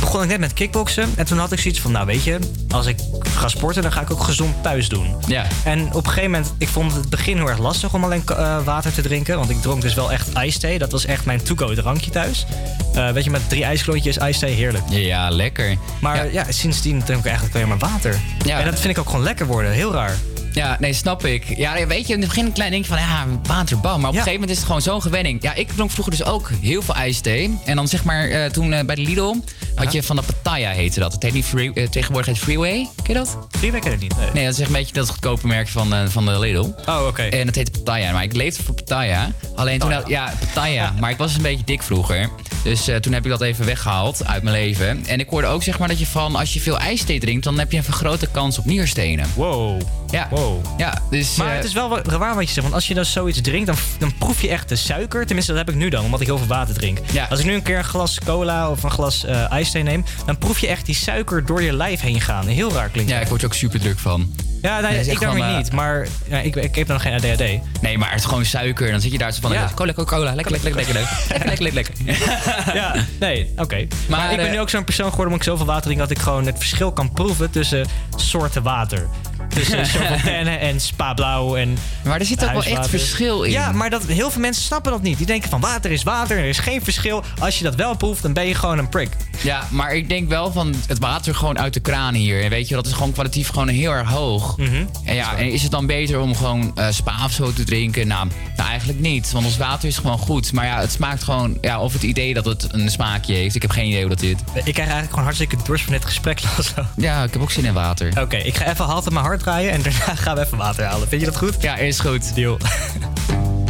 begon ik net met kickboksen. En toen had ik zoiets van, nou weet je, als ik ga sporten, dan ga ik ook gezond thuis doen. Ja. En op een gegeven moment, ik vond het begin heel erg lastig om alleen eh, water te drinken. Want ik dronk dus wel echt ijsthee. Dat was echt mijn to-go drankje thuis. Eh, weet je, met drie ijsklontjes ijsthee, heerlijk. Ja, lekker. Maar ja, sindsdien drink ik eigenlijk alleen maar water. Ja. En dat vind ik ook gewoon lekker worden. Heel raar. Ja, nee, snap ik. Ja, weet je, in het begin een klein denk je van, ja, waterbal. Maar op een gegeven moment is het gewoon zo'n gewenning. Ja, ik dronk vroeger dus ook heel veel ijsthee. En dan zeg maar, eh, toen eh, bij de Lidl had je van de Pattaya heette dat. Het heet niet free, eh, tegenwoordig heet Freeway. Ken je dat? Freeway ken ik niet. Nee. Nee, dat is echt een beetje dat goedkope merk van, van de Lidl. Oh, oké. En dat heette Pattaya. Maar ik leefde voor Pattaya. Alleen toen, had- ja, Pattaya. Maar ik was een beetje dik vroeger. Dus toen heb ik dat even weggehaald uit mijn leven. En ik hoorde ook zeg maar dat je van, als je veel ijsthee drinkt, dan heb je een vergrote kans op nierstenen. Wow. Ja. Wow. Ja, dus... Maar eh, het is wel raar wat je zegt. Want als je dus zoiets drinkt, dan, dan proef je echt de suiker. Tenminste, dat heb ik nu dan, omdat ik heel veel water drink. Als ik nu een keer een glas cola of een glas ijsthee neem... dan proef je echt die suiker door je lijf heen gaan. Heel raar klinkt Ja, ik word er ook super druk van. Ja, nee, is ik dan weer gewoon, eh, niet. Maar ja, ik, ik heb dan geen ADHD. Nee, maar het is gewoon suiker. Dan zit je daar zo van, Ja. cola, cola, cola. Lekker, lekker, lekker, lekker. Lekker, lekker, lekker. ja, nee, oké. Maar, Maar, ik ben nu ook zo'n persoon geworden omdat ik zoveel water drink... dat ik gewoon het verschil kan proeven tussen soorten water. Tussen Fontaine en Spa Blauw en Maar er zit ook wel echt verschil in. Ja, maar dat, heel veel mensen snappen dat niet. Die denken van water is water, er is geen verschil. Als je dat wel proeft, dan ben je gewoon een prick. Ja, maar ik denk wel van het water gewoon uit de kraan hier. En weet je, dat is gewoon kwalitatief gewoon heel erg hoog. Mhm. En ja, en is het dan beter om gewoon eh, spa of zo te drinken? Nou, nou, eigenlijk niet. Want ons water is gewoon goed. Maar ja, het smaakt gewoon... Ja, of het idee dat het een smaakje heeft. Ik heb geen idee hoe dat zit. Ik krijg eigenlijk gewoon hartstikke dorst van dit gesprek. Ja, ik heb ook zin in water. Oké, ik ga even halt op mijn hart en daarna gaan we even water halen. Vind je dat goed? Ja, is goed. Deal.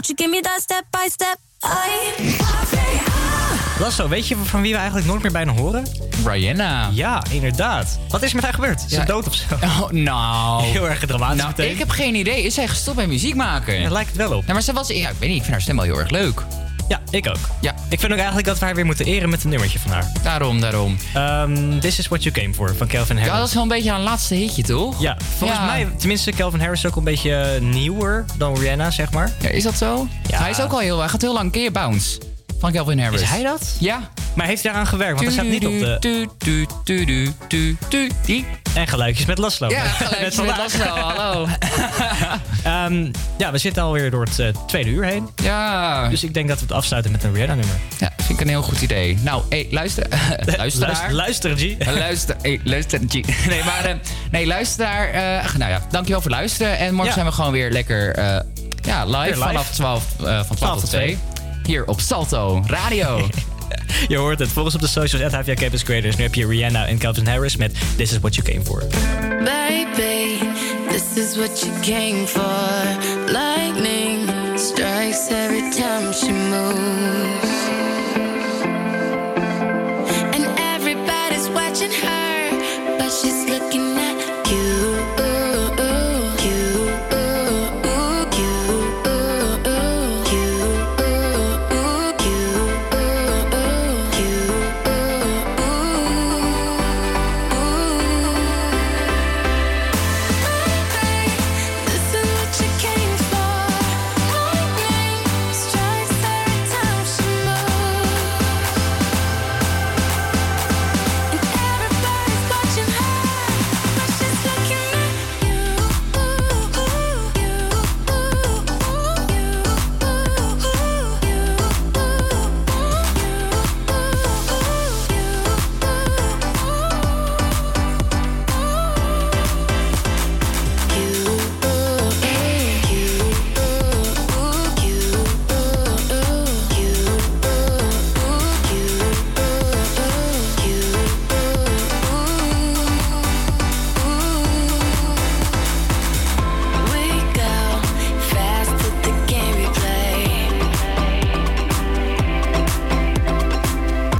Won't you give me that step by step? I Lasso, weet je van wie we eigenlijk nooit meer bijna horen? Rihanna. Ja, inderdaad. Wat is met haar gebeurd? Is ze dood of zo? Oh, nou. Heel erg dramatisch Nou, meteen. ik heb geen idee. Is zij gestopt met muziek maken? Daar lijkt het wel op. Ja, maar ze was... Ja, ik weet niet. Ik vind haar stem wel heel erg leuk. Ja, ik ook. Ja. Ik vind ook eigenlijk dat we haar weer moeten eren met een nummertje van haar. Daarom, daarom. Ehm, This is what you came for van Calvin Harris. Ja, dat is wel een beetje een laatste hitje, toch? Ja, volgens Ja. mij, tenminste, Calvin Harris is ook een beetje eh, nieuwer dan Rihanna, zeg maar. Ja, is dat zo? Hij is ook al heel... Hij gaat heel lang. Je Bounce? Van Calvin Harris. Is hij dat? Ja. Maar heeft hij daaraan gewerkt? Want hij staat niet op de... Tu, tu, tu, tu, tu, tu, die. En geluidjes met Laszlo. Ja, geluidjes met vandaag. Laszlo, hallo. Ehm, ja, we zitten alweer door het eh, tweede uur heen. Ja. Dus ik denk dat we het afsluiten met een Rihanna-nummer. Ja, vind ik een heel goed idee. Nou, hey, luister. luisteraar. Luister, luister, G. Luister, hey, luister, G. Nee, maar eh, nee, luisteraar. eh, nou ja, dankjewel voor het luisteren. En morgen Ja. zijn we gewoon weer lekker eh, ja, live, vanaf 12, eh, van 12 tot 2. Hier op Salto Radio. Je hoort het. Volg ons op de socials at HVA Campus Creators. Nu heb je Rihanna en Calvin Harris met This is what you came for. Baby, this is what you came for. Lightning strikes every time she moves.